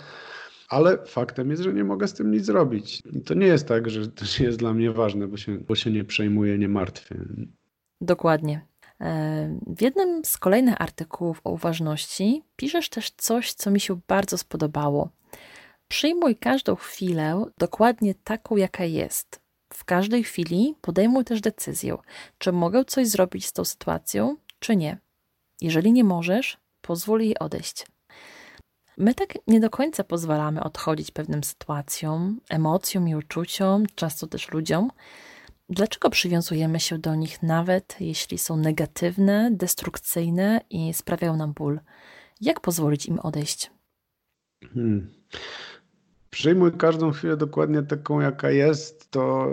A: ale faktem jest, że nie mogę z tym nic zrobić. To nie jest tak, że to nie jest dla mnie ważne, bo się, bo się nie przejmuję, nie martwię.
B: Dokładnie. E, w jednym z kolejnych artykułów o uważności piszesz też coś, co mi się bardzo spodobało. Przyjmuj każdą chwilę dokładnie taką, jaka jest. W każdej chwili podejmuj też decyzję, czy mogę coś zrobić z tą sytuacją, czy nie. Jeżeli nie możesz, pozwól jej odejść. My tak nie do końca pozwalamy odchodzić pewnym sytuacjom, emocjom i uczuciom, często też ludziom. Dlaczego przywiązujemy się do nich, nawet jeśli są negatywne, destrukcyjne i sprawiają nam ból? Jak pozwolić im odejść? Hmm.
A: Przyjmuj każdą chwilę dokładnie taką, jaka jest, to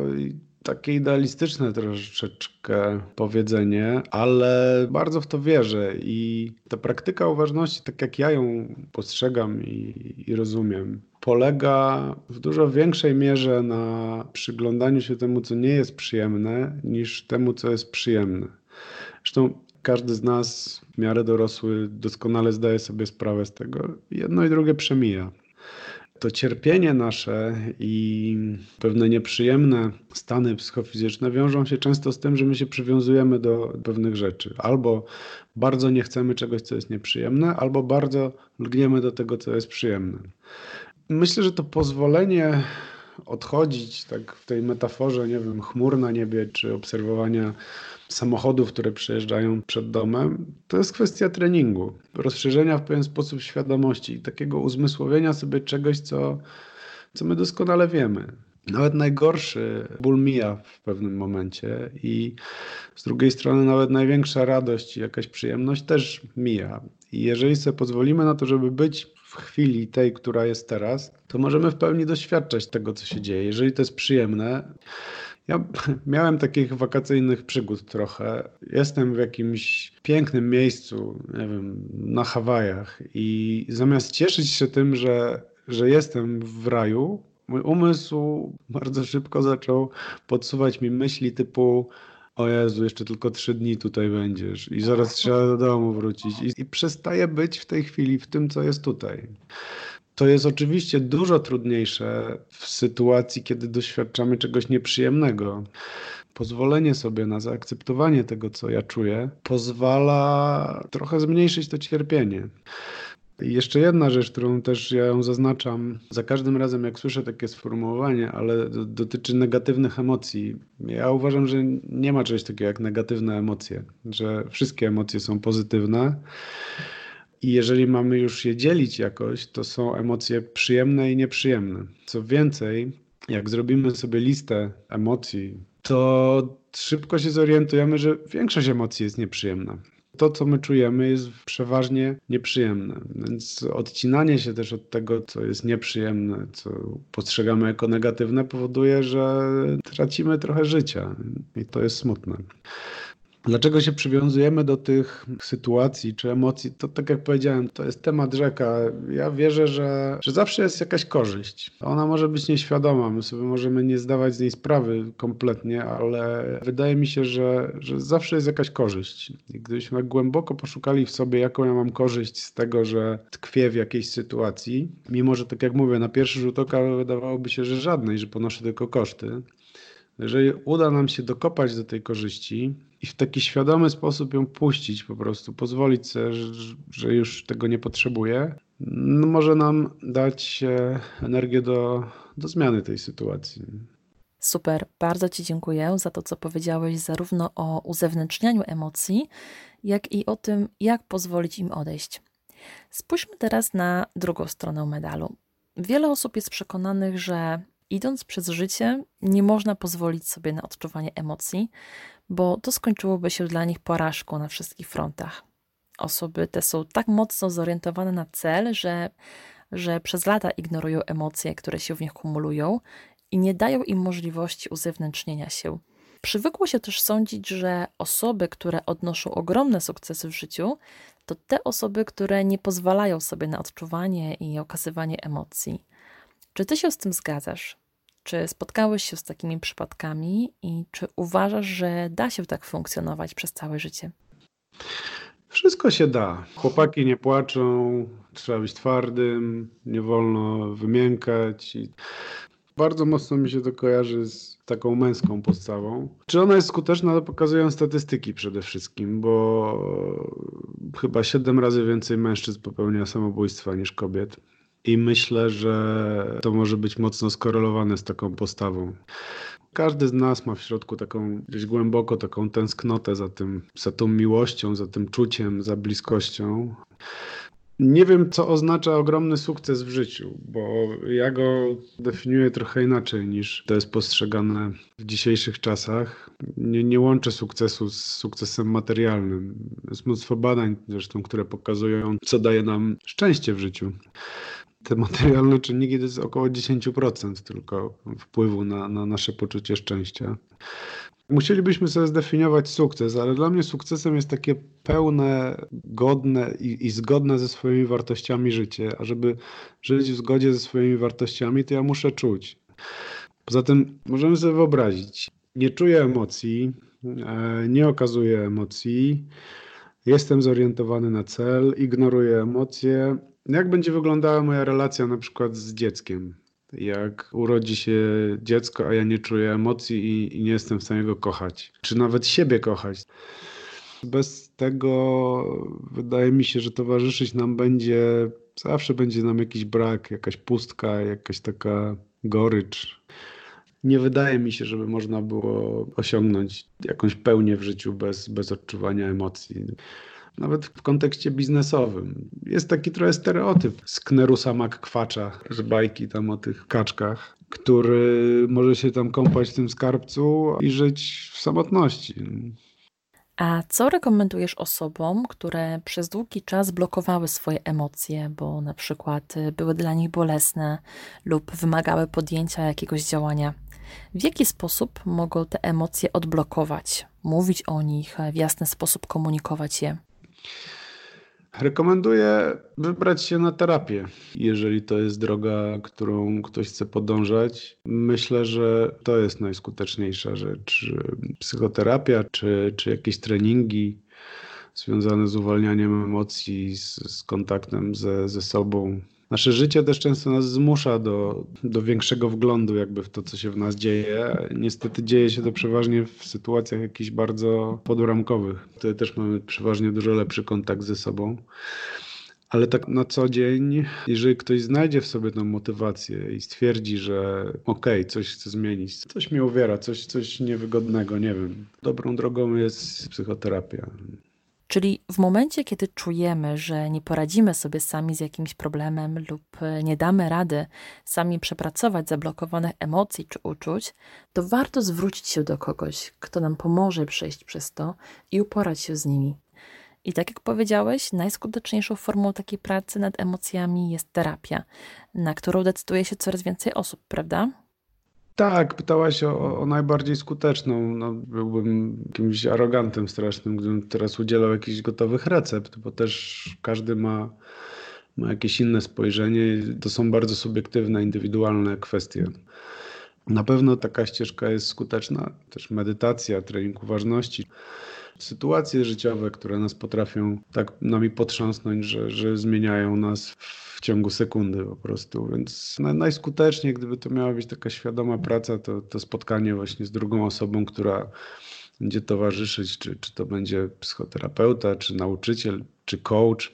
A: takie idealistyczne troszeczkę powiedzenie, ale bardzo w to wierzę i ta praktyka uważności, tak jak ja ją postrzegam i, i rozumiem, polega w dużo większej mierze na przyglądaniu się temu, co nie jest przyjemne, niż temu, co jest przyjemne. Zresztą każdy z nas w miarę dorosły doskonale zdaje sobie sprawę z tego. Jedno i drugie przemija to cierpienie nasze i pewne nieprzyjemne stany psychofizyczne wiążą się często z tym, że my się przywiązujemy do pewnych rzeczy. Albo bardzo nie chcemy czegoś, co jest nieprzyjemne, albo bardzo lgniemy do tego, co jest przyjemne. Myślę, że to pozwolenie odchodzić, tak w tej metaforze, nie wiem, chmur na niebie, czy obserwowania samochodów, które przejeżdżają przed domem, to jest kwestia treningu, rozszerzenia w pewien sposób świadomości, takiego uzmysłowienia sobie czegoś, co, co my doskonale wiemy. Nawet najgorszy ból mija w pewnym momencie i z drugiej strony nawet największa radość i jakaś przyjemność też mija. I jeżeli sobie pozwolimy na to, żeby być w chwili tej, która jest teraz, to możemy w pełni doświadczać tego, co się dzieje. Jeżeli to jest przyjemne, ja miałem takich wakacyjnych przygód trochę. Jestem w jakimś pięknym miejscu, nie wiem, na Hawajach i zamiast cieszyć się tym, że, że jestem w raju, mój umysł bardzo szybko zaczął podsuwać mi myśli typu o Jezu, jeszcze tylko trzy dni tutaj będziesz i zaraz trzeba do domu wrócić i, i przestaję być w tej chwili w tym, co jest tutaj. To jest oczywiście dużo trudniejsze w sytuacji, kiedy doświadczamy czegoś nieprzyjemnego. Pozwolenie sobie na zaakceptowanie tego, co ja czuję, pozwala trochę zmniejszyć to cierpienie. I jeszcze jedna rzecz, którą też ja ją zaznaczam za każdym razem, jak słyszę takie sformułowanie, ale dotyczy negatywnych emocji. Ja uważam, że nie ma czegoś takiego jak negatywne emocje, że wszystkie emocje są pozytywne. I jeżeli mamy już je dzielić jakoś, to są emocje przyjemne i nieprzyjemne. Co więcej, jak zrobimy sobie listę emocji, to szybko się zorientujemy, że większość emocji jest nieprzyjemna. To, co my czujemy, jest przeważnie nieprzyjemne. Więc odcinanie się też od tego, co jest nieprzyjemne, co postrzegamy jako negatywne, powoduje, że tracimy trochę życia. I to jest smutne. Dlaczego się przywiązujemy do tych sytuacji czy emocji? To tak jak powiedziałem, to jest temat rzeka. Ja wierzę, że, że zawsze jest jakaś korzyść. Ona może być nieświadoma, my sobie możemy nie zdawać z niej sprawy kompletnie, ale wydaje mi się, że, że zawsze jest jakaś korzyść. I gdybyśmy głęboko poszukali w sobie, jaką ja mam korzyść z tego, że tkwię w jakiejś sytuacji, mimo że tak jak mówię, na pierwszy rzut oka wydawałoby się, że żadnej, że ponoszę tylko koszty. Jeżeli uda nam się dokopać do tej korzyści, i w taki świadomy sposób ją puścić po prostu, pozwolić sobie, że, już tego nie potrzebuję, no może nam dać energię do, do zmiany tej sytuacji.
B: Super, bardzo Ci dziękuję za to, co powiedziałeś, zarówno o uzewnętrznianiu emocji, jak i o tym, jak pozwolić im odejść. Spójrzmy teraz na drugą stronę medalu. Wiele osób jest przekonanych, że idąc przez życie, nie można pozwolić sobie na odczuwanie emocji, bo to skończyłoby się dla nich porażką na wszystkich frontach. Osoby te są tak mocno zorientowane na cel, że, że przez lata ignorują emocje, które się w nich kumulują i nie dają im możliwości uzewnętrznienia się. Przywykło się też sądzić, że osoby, które odnoszą ogromne sukcesy w życiu, to te osoby, które nie pozwalają sobie na odczuwanie i okazywanie emocji. Czy ty się z tym zgadzasz? Czy spotkałeś się z takimi przypadkami i czy uważasz, że da się tak funkcjonować przez całe życie?
A: Wszystko się da. Chłopaki nie płaczą, trzeba być twardym, nie wolno wymiękać. Bardzo mocno mi się to kojarzy z taką męską podstawą. Czy ona jest skuteczna, to pokazują statystyki przede wszystkim, bo chyba 7 razy więcej mężczyzn popełnia samobójstwa niż kobiet. I myślę, że to może być mocno skorelowane z taką postawą. Każdy z nas ma w środku taką gdzieś głęboko taką tęsknotę za tym, za tą miłością, za tym czuciem, za bliskością. Nie wiem, co oznacza ogromny sukces w życiu, bo ja go definiuję trochę inaczej niż to jest postrzegane w dzisiejszych czasach. Nie, nie łączę sukcesu z sukcesem materialnym. Jest mnóstwo badań zresztą, które pokazują, co daje nam szczęście w życiu te materialne czynniki to jest około 10% tylko wpływu na, na nasze poczucie szczęścia. Musielibyśmy sobie zdefiniować sukces, ale dla mnie sukcesem jest takie pełne, godne i, i, zgodne ze swoimi wartościami życie. A żeby żyć w zgodzie ze swoimi wartościami, to ja muszę czuć. Poza tym możemy sobie wyobrazić, nie czuję emocji, e, nie okazuję emocji, jestem zorientowany na cel, ignoruję emocje. Jak będzie wyglądała moja relacja na przykład z dzieckiem? jak urodzi się dziecko, a ja nie czuję emocji i, i nie jestem w stanie go kochać, czy nawet siebie kochać. Bez tego wydaje mi się, że towarzyszyć nam będzie, zawsze będzie nam jakiś brak, jakaś pustka, jakaś taka gorycz. Nie wydaje mi się, żeby można było osiągnąć jakąś pełnię w życiu bez, bez odczuwania emocji nawet w kontekście biznesowym. Jest taki trochę stereotyp Sknerusa McQuacza z bajki tam o tych kaczkach, który może się tam kąpać w tym skarbcu i żyć w samotności.
B: A co rekomendujesz osobom, które przez długi czas blokowały swoje emocje, bo na przykład były dla nich bolesne lub wymagały podjęcia jakiegoś działania? W jaki sposób mogą te emocje odblokować, mówić o nich, w jasny sposób komunikować je?
A: Rekomenduję wybrać się na terapię, jeżeli to jest droga, którą ktoś chce podążać. Myślę, że to jest najskuteczniejsza rzecz. Psychoterapia czy, czy jakieś treningi związane z uwalnianiem emocji, z, z kontaktem ze, ze sobą, nasze życie też często nas zmusza do, do większego wglądu jakby w to, co się w nas dzieje. Niestety dzieje się to przeważnie w sytuacjach jakichś bardzo podramkowych. Wtedy też mamy przeważnie dużo lepszy kontakt ze sobą. Ale tak na co dzień, jeżeli ktoś znajdzie w sobie tę motywację i stwierdzi, że okej, okay, coś chce zmienić, coś mnie uwiera, coś, coś niewygodnego, nie wiem. Dobrą drogą jest psychoterapia.
B: Czyli w momencie, kiedy czujemy, że nie poradzimy sobie sami z jakimś problemem lub e, nie damy rady sami przepracować zablokowanych emocji czy uczuć, to warto zwrócić się do kogoś, kto nam pomoże przejść przez to i uporać się z nimi. I tak jak powiedziałeś, najskuteczniejszą formą takiej pracy nad emocjami jest terapia, na którą decyduje się coraz więcej osób, prawda?
A: Tak, pytałaś o, o najbardziej skuteczną. No, byłbym jakimś arogantem strasznym, gdybym teraz udzielał jakichś gotowych recept, bo też każdy ma, ma jakieś inne spojrzenie. To są bardzo subiektywne, indywidualne kwestie. Na pewno taka ścieżka jest skuteczna, też medytacja, trening uważności. Sytuacje życiowe, które nas potrafią tak nami potrząsnąć, że, że zmieniają nas w ciągu sekundy po prostu. Więc najskuteczniej, gdyby to miała być taka świadoma praca, to, to spotkanie właśnie z drugą osobą, która będzie towarzyszyć, czy, czy to będzie psychoterapeuta, czy nauczyciel, czy coach.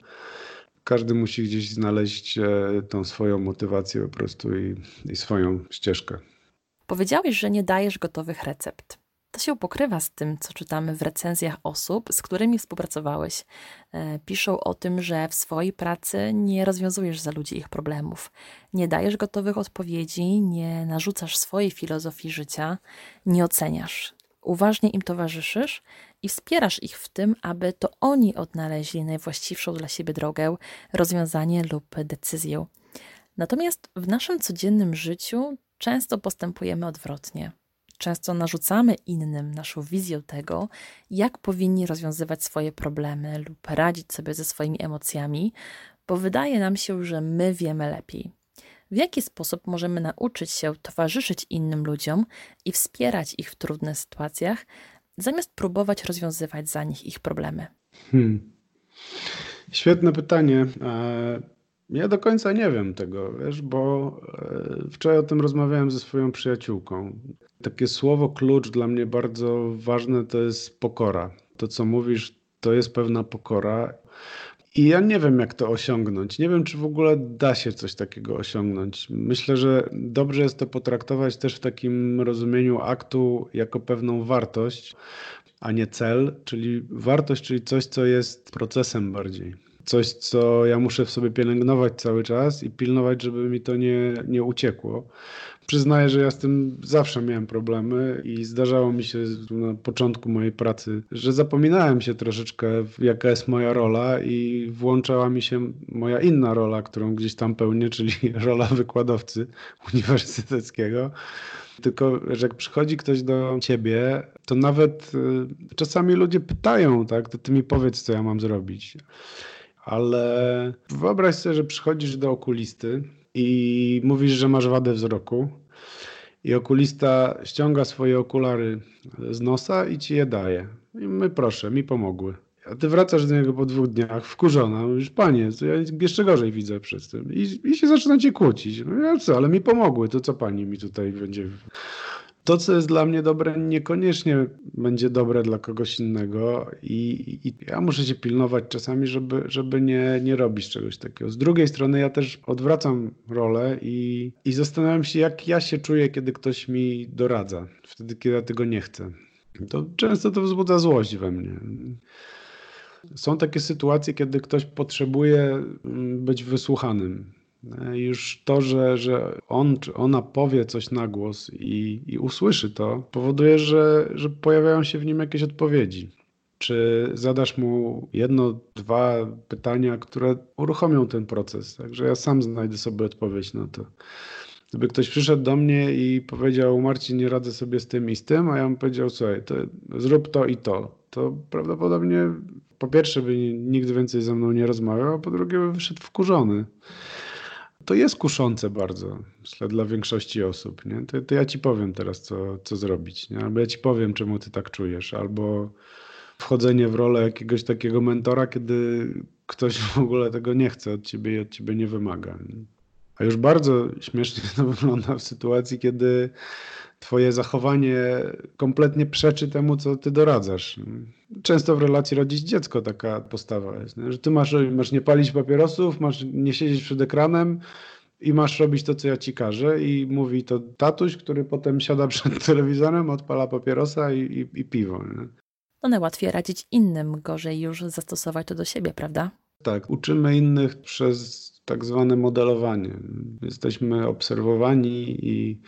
A: Każdy musi gdzieś znaleźć e, tą swoją motywację po prostu i, i swoją ścieżkę.
B: Powiedziałeś, że nie dajesz gotowych recept. To się pokrywa z tym, co czytamy w recenzjach osób, z którymi współpracowałeś. E, piszą o tym, że w swojej pracy nie rozwiązujesz za ludzi ich problemów, nie dajesz gotowych odpowiedzi, nie narzucasz swojej filozofii życia, nie oceniasz. Uważnie im towarzyszysz i wspierasz ich w tym, aby to oni odnaleźli najwłaściwszą dla siebie drogę, rozwiązanie lub decyzję. Natomiast w naszym codziennym życiu często postępujemy odwrotnie. Często narzucamy innym naszą wizję tego, jak powinni rozwiązywać swoje problemy lub radzić sobie ze swoimi emocjami, bo wydaje nam się, że my wiemy lepiej. W jaki sposób możemy nauczyć się towarzyszyć innym ludziom i wspierać ich w trudnych sytuacjach, zamiast próbować rozwiązywać za nich ich problemy? Hmm.
A: Świetne pytanie. Ja do końca nie wiem tego, wiesz, bo e, wczoraj o tym rozmawiałem ze swoją przyjaciółką. Takie słowo klucz dla mnie bardzo ważne to jest pokora. To, co mówisz, to jest pewna pokora. I ja nie wiem, jak to osiągnąć. Nie wiem, czy w ogóle da się coś takiego osiągnąć. Myślę, że dobrze jest to potraktować też w takim rozumieniu aktu jako pewną wartość, a nie cel, czyli wartość, czyli coś, co jest procesem bardziej. Coś, co ja muszę w sobie pielęgnować cały czas i pilnować, żeby mi to nie, nie uciekło. Przyznaję, że ja z tym zawsze miałem problemy i zdarzało mi się na początku mojej pracy, że zapominałem się troszeczkę, jaka jest moja rola i włączała mi się moja inna rola, którą gdzieś tam pełnię, czyli rola wykładowcy uniwersyteckiego. Tylko, że jak przychodzi ktoś do ciebie, to nawet y, czasami ludzie pytają, tak, to ty mi powiedz, co ja mam zrobić. Ale wyobraź sobie, że przychodzisz do okulisty i mówisz, że masz wadę wzroku i okulista ściąga swoje okulary z nosa i ci je daje. I my proszę, mi pomogły. A ty wracasz do niego po dwóch dniach wkurzona, mówisz, panie, ja jeszcze gorzej widzę przez tym. I, i się zaczyna cię kłócić. No ja co, ale mi pomogły, to co pani mi tutaj będzie to, co jest dla mnie dobre, niekoniecznie będzie dobre dla kogoś innego i, i, ja muszę się pilnować czasami, żeby, żeby nie, nie robić czegoś takiego. Z drugiej strony ja też odwracam rolę i, i zastanawiam się, jak ja się czuję, kiedy ktoś mi doradza, wtedy, kiedy ja tego nie chcę. To często to wzbudza złość we mnie. Są takie sytuacje, kiedy ktoś potrzebuje mm, być wysłuchanym. Już to, że, że on czy ona powie coś na głos i, i usłyszy to, powoduje, że, że pojawiają się w nim jakieś odpowiedzi. Czy zadasz mu jedno, dwa pytania, które uruchomią ten proces? Także ja sam znajdę sobie odpowiedź na to. Gdyby ktoś przyszedł do mnie i powiedział, Marcin, nie radzę sobie z tym i z tym, a ja bym powiedział, słuchaj, to zrób to i to, to prawdopodobnie po pierwsze by nigdy więcej ze mną nie rozmawiał, a po drugie by wyszedł wkurzony to jest kuszące bardzo, myślę, dla większości osób. Nie? To, to ja ci powiem teraz, co, co zrobić, nie? albo ja ci powiem, czemu ty tak czujesz, albo wchodzenie w rolę jakiegoś takiego mentora, kiedy ktoś w ogóle tego nie chce od ciebie i od ciebie nie wymaga. Nie? A już bardzo śmiesznie to wygląda w sytuacji, kiedy twoje zachowanie kompletnie przeczy temu, co ty doradzasz. Często w relacji rodzić dziecko taka postawa jest, że ty masz, masz nie palić papierosów, masz nie siedzieć przed ekranem i masz robić to, co ja ci każę i mówi to tatuś, który potem siada przed telewizorem, odpala papierosa i, i, i piwo. Nie?
B: No najłatwiej radzić innym, gorzej już zastosować to do siebie, prawda?
A: Tak, uczymy innych przez tak zwane modelowanie. Jesteśmy obserwowani i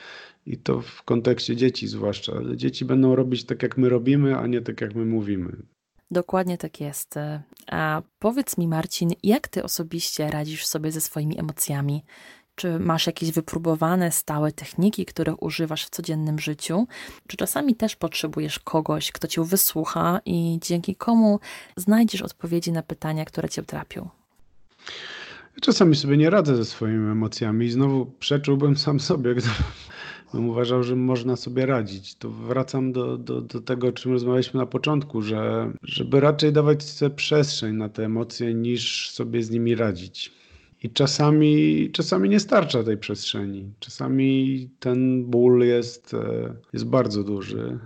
A: i to w kontekście dzieci zwłaszcza. Dzieci będą robić tak, jak my robimy, a nie tak, jak my mówimy.
B: Dokładnie tak jest. A powiedz mi, Marcin, jak ty osobiście radzisz sobie ze swoimi emocjami? Czy masz jakieś wypróbowane, stałe techniki, których używasz w codziennym życiu? Czy czasami też potrzebujesz kogoś, kto cię wysłucha i dzięki komu znajdziesz odpowiedzi na pytania, które cię trapią?
A: Czasami sobie nie radzę ze swoimi emocjami i znowu przeczyłbym sam sobie, gdybym bym uważał, że można sobie radzić. To wracam do, do, do tego, o czym rozmawialiśmy na początku, że żeby raczej dawać sobie przestrzeń na te emocje, niż sobie z nimi radzić. I czasami, czasami nie starcza tej przestrzeni. Czasami ten ból jest, e, jest bardzo duży.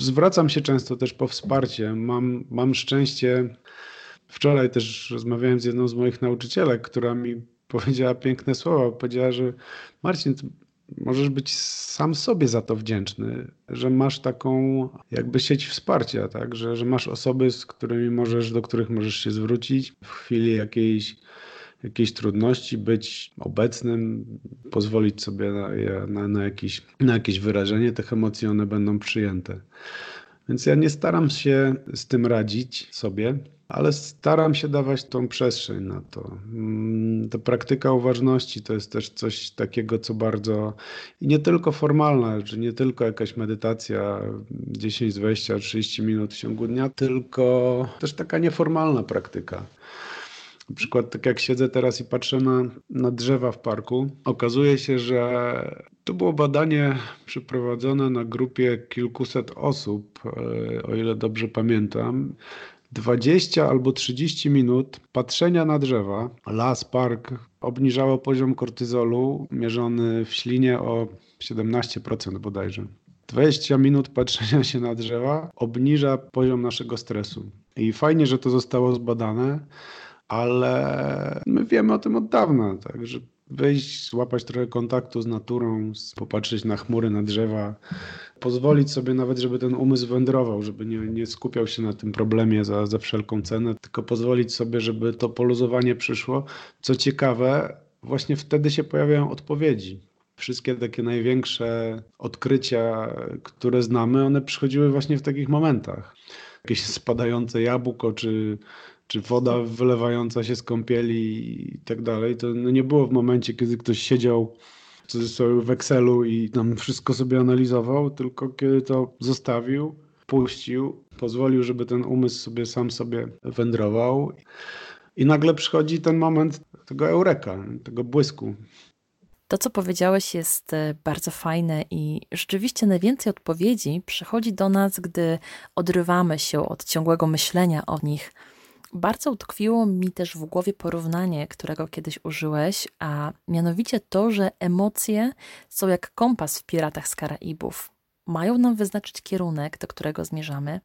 A: Zwracam się często też po wsparcie. Mam, mam szczęście. Wczoraj też rozmawiałem z jedną z moich nauczycielek, która mi powiedziała piękne słowa. Powiedziała, że Marcin, możesz być sam sobie za to wdzięczny, że masz taką jakby sieć wsparcia, tak? że, że masz osoby, z którymi możesz, do których możesz się zwrócić w chwili jakiejś, jakiejś trudności, być obecnym, pozwolić sobie na, na, na, jakieś, na jakieś wyrażenie tych emocji, one będą przyjęte. Więc ja nie staram się z tym radzić sobie, ale staram się dawać tą przestrzeń na to. Mm, ta praktyka uważności to jest też coś takiego, co bardzo nie tylko formalna, czy nie tylko jakaś medytacja 10, 20, 30 minut w ciągu dnia, tylko też taka nieformalna praktyka. Na przykład, tak jak siedzę teraz i patrzę na, na drzewa w parku, okazuje się, że to było badanie przeprowadzone na grupie kilkuset osób, e, o ile dobrze pamiętam 20 albo 30 minut patrzenia na drzewa, las, park, obniżało poziom kortyzolu mierzony w ślinie o 17% bodajże. 20 minut patrzenia się na drzewa obniża poziom naszego stresu. I fajnie, że to zostało zbadane, ale my wiemy o tym od dawna, tak, że wyjść, złapać trochę kontaktu z naturą, popatrzeć na chmury, na drzewa, pozwolić sobie nawet, żeby ten umysł wędrował, żeby nie, nie skupiał się na tym problemie za, za wszelką cenę, tylko pozwolić sobie, żeby to poluzowanie przyszło. Co ciekawe, właśnie wtedy się pojawiają odpowiedzi. Wszystkie takie największe odkrycia, które znamy, one przychodziły właśnie w takich momentach. Jakieś spadające jabłko, czy czy woda wylewająca się z kąpieli i tak dalej, to no nie było w momencie, kiedy ktoś siedział w cudzysłowie w Excelu i tam wszystko sobie analizował, tylko kiedy to zostawił, puścił, pozwolił, żeby ten umysł sobie sam sobie wędrował i nagle przychodzi ten moment tego eureka, tego błysku.
B: To, co powiedziałeś, jest e, bardzo fajne i rzeczywiście najwięcej odpowiedzi przychodzi do nas, gdy odrywamy się od ciągłego myślenia o nich, bardzo utkwiło mi też w głowie porównanie, którego kiedyś użyłeś, a mianowicie to, że emocje są jak kompas w Piratach z Karaibów. Mają nam wyznaczyć kierunek, do którego zmierzamy,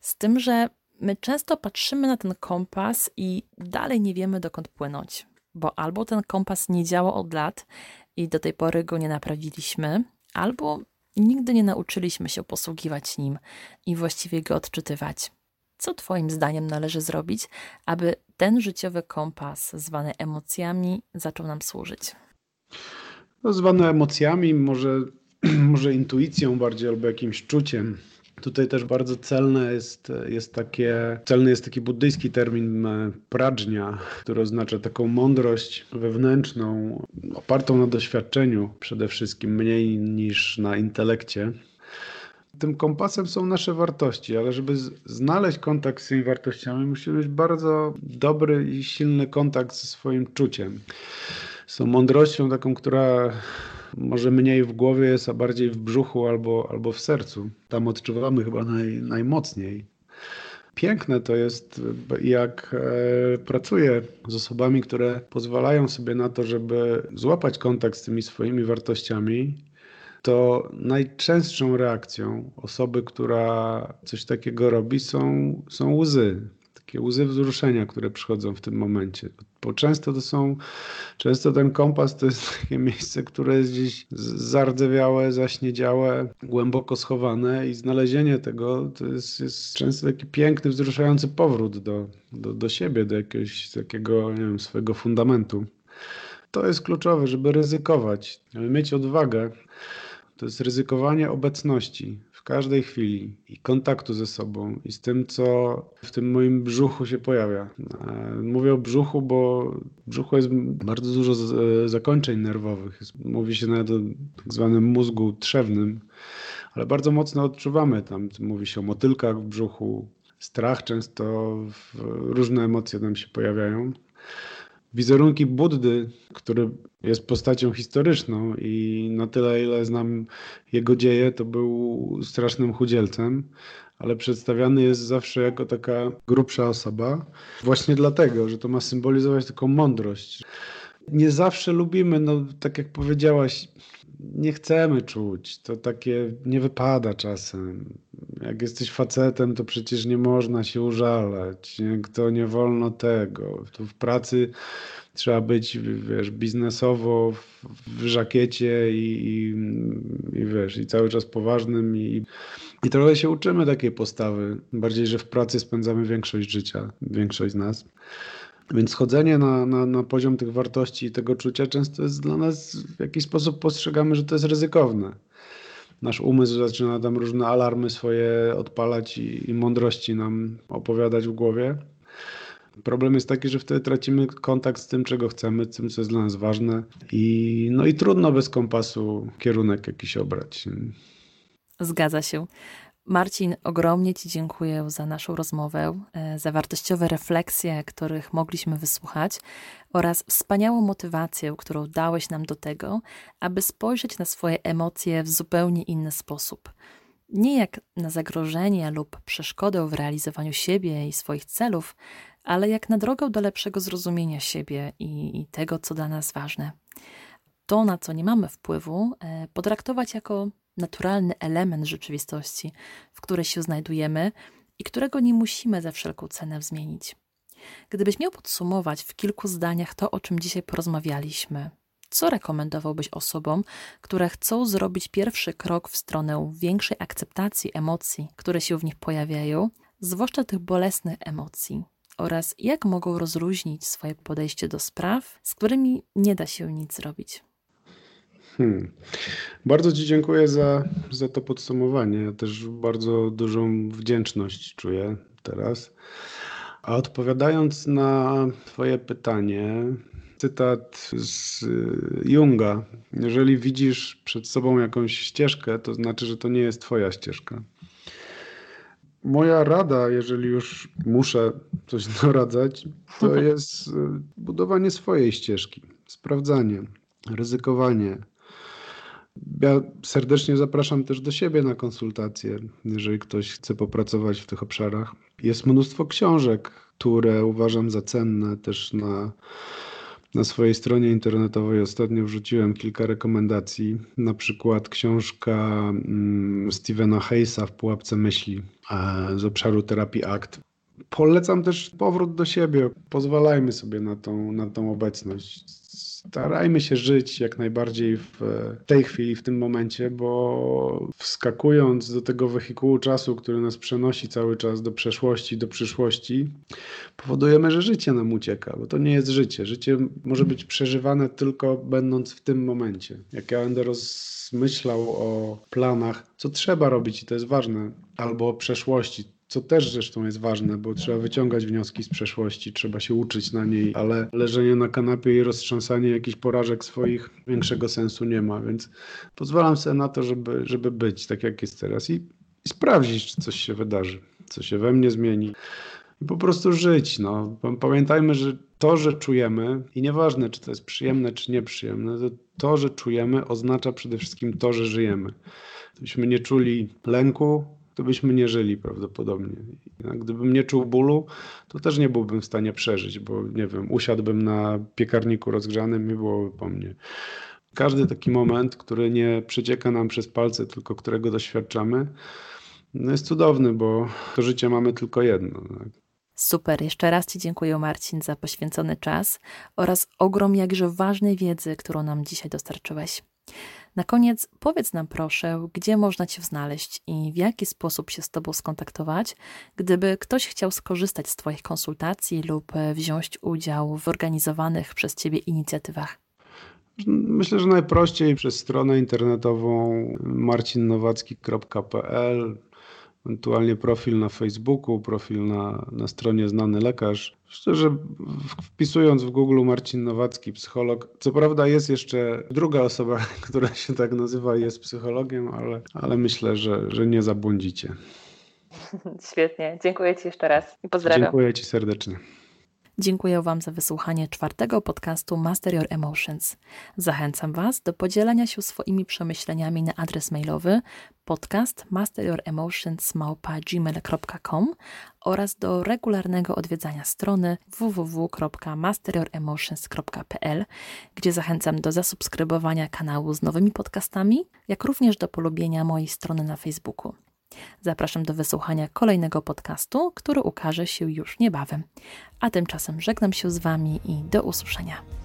B: z tym, że my często patrzymy na ten kompas i dalej nie wiemy, dokąd płynąć, bo albo ten kompas nie działa od lat i do tej pory go nie naprawiliśmy, albo nigdy nie nauczyliśmy się posługiwać nim i właściwie go odczytywać. Co Twoim zdaniem należy zrobić, aby ten życiowy kompas zwany emocjami zaczął nam służyć?
A: No, zwany emocjami, może, może intuicją bardziej albo jakimś czuciem. Tutaj też bardzo celne jest, jest takie, celny jest taki buddyjski termin e, pradżnia, który oznacza taką mądrość wewnętrzną, opartą na doświadczeniu przede wszystkim, mniej niż na intelekcie tym kompasem są nasze wartości, ale żeby znaleźć kontakt z tymi wartościami, musimy mieć bardzo dobry i silny kontakt ze swoim czuciem. Z mądrością taką, która może mniej w głowie jest, a bardziej w brzuchu albo, albo w sercu. Tam odczuwamy chyba naj, najmocniej. Piękne to jest, jak e, pracuję z osobami, które pozwalają sobie na to, żeby złapać kontakt z tymi swoimi wartościami to najczęstszą reakcją osoby, która coś takiego robi, są, są łzy. Takie łzy wzruszenia, które przychodzą w tym momencie. Bo często to są, często ten kompas to jest takie miejsce, które jest gdzieś zardzewiałe, zaśniedziałe, głęboko schowane i znalezienie tego to jest, jest często taki piękny, wzruszający powrót do, do, do siebie, do jakiegoś takiego, nie wiem, swojego fundamentu. To jest kluczowe, żeby ryzykować, żeby mieć odwagę to jest ryzykowanie obecności w każdej chwili i kontaktu ze sobą i z tym, co w tym moim brzuchu się pojawia. E, mówię o brzuchu, bo w brzuchu jest bardzo dużo e, zakończeń nerwowych. Mówi się nawet o tak zwanym mózgu trzewnym, ale bardzo mocno odczuwamy tam. Mówi się o motylkach w brzuchu, strach często, różne emocje nam się pojawiają wizerunki Buddy, który jest postacią historyczną i na tyle, ile znam jego dzieje, to był strasznym chudzielcem, ale przedstawiany jest zawsze jako taka grubsza osoba, właśnie dlatego, że to ma symbolizować taką mądrość. Nie zawsze lubimy, no tak jak powiedziałaś, nie chcemy czuć. To takie nie wypada czasem. Jak jesteś facetem, to przecież nie można się użalać. To nie wolno tego. Tu w pracy trzeba być, wiesz, biznesowo w, w żakiecie i, i, i, wiesz, i cały czas poważnym i, i trochę się uczymy takiej postawy. Bardziej, że w pracy spędzamy większość życia, większość z nas. Więc chodzenie na, na, na poziom tych wartości i tego czucia często jest dla nas w jakiś sposób postrzegamy, że to jest ryzykowne. Nasz umysł zaczyna tam różne alarmy swoje odpalać i, i mądrości nam opowiadać w głowie. Problem jest taki, że wtedy tracimy kontakt z tym, czego chcemy, z tym, co jest dla nas ważne i, no i trudno bez kompasu kierunek jakiś obrać.
B: Zgadza się. Marcin, ogromnie Ci dziękuję za naszą rozmowę, e, za wartościowe refleksje, których mogliśmy wysłuchać oraz wspaniałą motywację, którą dałeś nam do tego, aby spojrzeć na swoje emocje w zupełnie inny sposób. Nie jak na zagrożenie lub przeszkodę w realizowaniu siebie i swoich celów, ale jak na drogę do lepszego zrozumienia siebie i, i tego, co dla nas ważne. To, na co nie mamy wpływu, e, potraktować jako naturalny element rzeczywistości, w której się znajdujemy i którego nie musimy za wszelką cenę zmienić. Gdybyś miał podsumować w kilku zdaniach to, o czym dzisiaj porozmawialiśmy, co rekomendowałbyś osobom, które chcą zrobić pierwszy krok w stronę większej akceptacji emocji, które się w nich pojawiają, zwłaszcza tych bolesnych emocji, oraz jak mogą rozluźnić swoje podejście do spraw, z którymi nie da się nic zrobić?
A: Hmm. Bardzo Ci dziękuję za, za to podsumowanie. Ja też bardzo dużą wdzięczność czuję teraz. A odpowiadając na Twoje pytanie, cytat z Junga. Jeżeli widzisz przed sobą jakąś ścieżkę, to znaczy, że to nie jest Twoja ścieżka. Moja rada, jeżeli już muszę coś doradzać, to jest budowanie swojej ścieżki, sprawdzanie, ryzykowanie, ja serdecznie zapraszam też do siebie na konsultacje, jeżeli ktoś chce popracować w tych obszarach. Jest mnóstwo książek, które uważam za cenne też na, na swojej stronie internetowej. Ostatnio wrzuciłem kilka rekomendacji, na przykład książka mm, Stevena Hayesa w Pułapce Myśli z obszaru terapii ACT. Polecam też powrót do siebie. Pozwalajmy sobie na tą, na tą obecność starajmy się żyć jak najbardziej w tej chwili, w tym momencie, bo wskakując do tego wehikułu czasu, który nas przenosi cały czas do przeszłości, do przyszłości, powodujemy, że życie nam ucieka, bo to nie jest życie. Życie może być przeżywane tylko będąc w tym momencie. Jak ja będę rozmyślał o planach, co trzeba robić i to jest ważne, albo o przeszłości, co też zresztą jest ważne, bo trzeba wyciągać wnioski z przeszłości, trzeba się uczyć na niej, ale leżenie na kanapie i roztrząsanie jakichś porażek swoich większego sensu nie ma, więc pozwalam sobie na to, żeby, żeby być tak jak jest teraz i, i sprawdzić, czy coś się wydarzy, co się we mnie zmieni. I po prostu żyć. No. Pamiętajmy, że to, że czujemy, i nieważne, czy to jest przyjemne, czy nieprzyjemne, to, to że czujemy, oznacza przede wszystkim to, że żyjemy. Gdybyśmy nie czuli lęku, to byśmy nie żyli prawdopodobnie. Gdybym nie czuł bólu, to też nie byłbym w stanie przeżyć, bo nie wiem, usiadłbym na piekarniku rozgrzanym i byłoby po mnie. Każdy taki moment, który nie przecieka nam przez palce, tylko którego doświadczamy, no jest cudowny, bo to życie mamy tylko jedno. Tak?
B: Super, jeszcze raz Ci dziękuję Marcin za poświęcony czas oraz ogrom jakże ważnej wiedzy, którą nam dzisiaj dostarczyłeś. Na koniec powiedz nam proszę, gdzie można Cię znaleźć i w jaki sposób się z Tobą skontaktować, gdyby ktoś chciał skorzystać z Twoich konsultacji lub e, wziąć udział w organizowanych przez Ciebie inicjatywach.
A: Myślę, że najprościej przez stronę internetową marcinnowacki.pl ewentualnie profil na Facebooku, profil na, na stronie Znany Lekarz. Że wpisując w Google Marcin Nowacki, psycholog, co prawda jest jeszcze druga osoba, która się tak nazywa i jest psychologiem, ale, ale myślę, że, że nie zabłądzicie.
B: Świetnie, dziękuję Ci jeszcze raz i pozdrawiam.
A: Dziękuję Ci serdecznie.
B: Dziękuję Wam za wysłuchanie czwartego podcastu Master Your Emotions. Zachęcam Was do podzielenia się swoimi przemyśleniami na adres mailowy podcast masteryouremotions.gmail.com oraz do regularnego odwiedzania strony www.masteryouremotions.pl, gdzie zachęcam do zasubskrybowania kanału z nowymi podcastami, jak również do polubienia mojej strony na Facebooku. Zapraszam do wysłuchania kolejnego podcastu, który ukaże się już niebawem. A tymczasem żegnam się z Wami i do usłyszenia.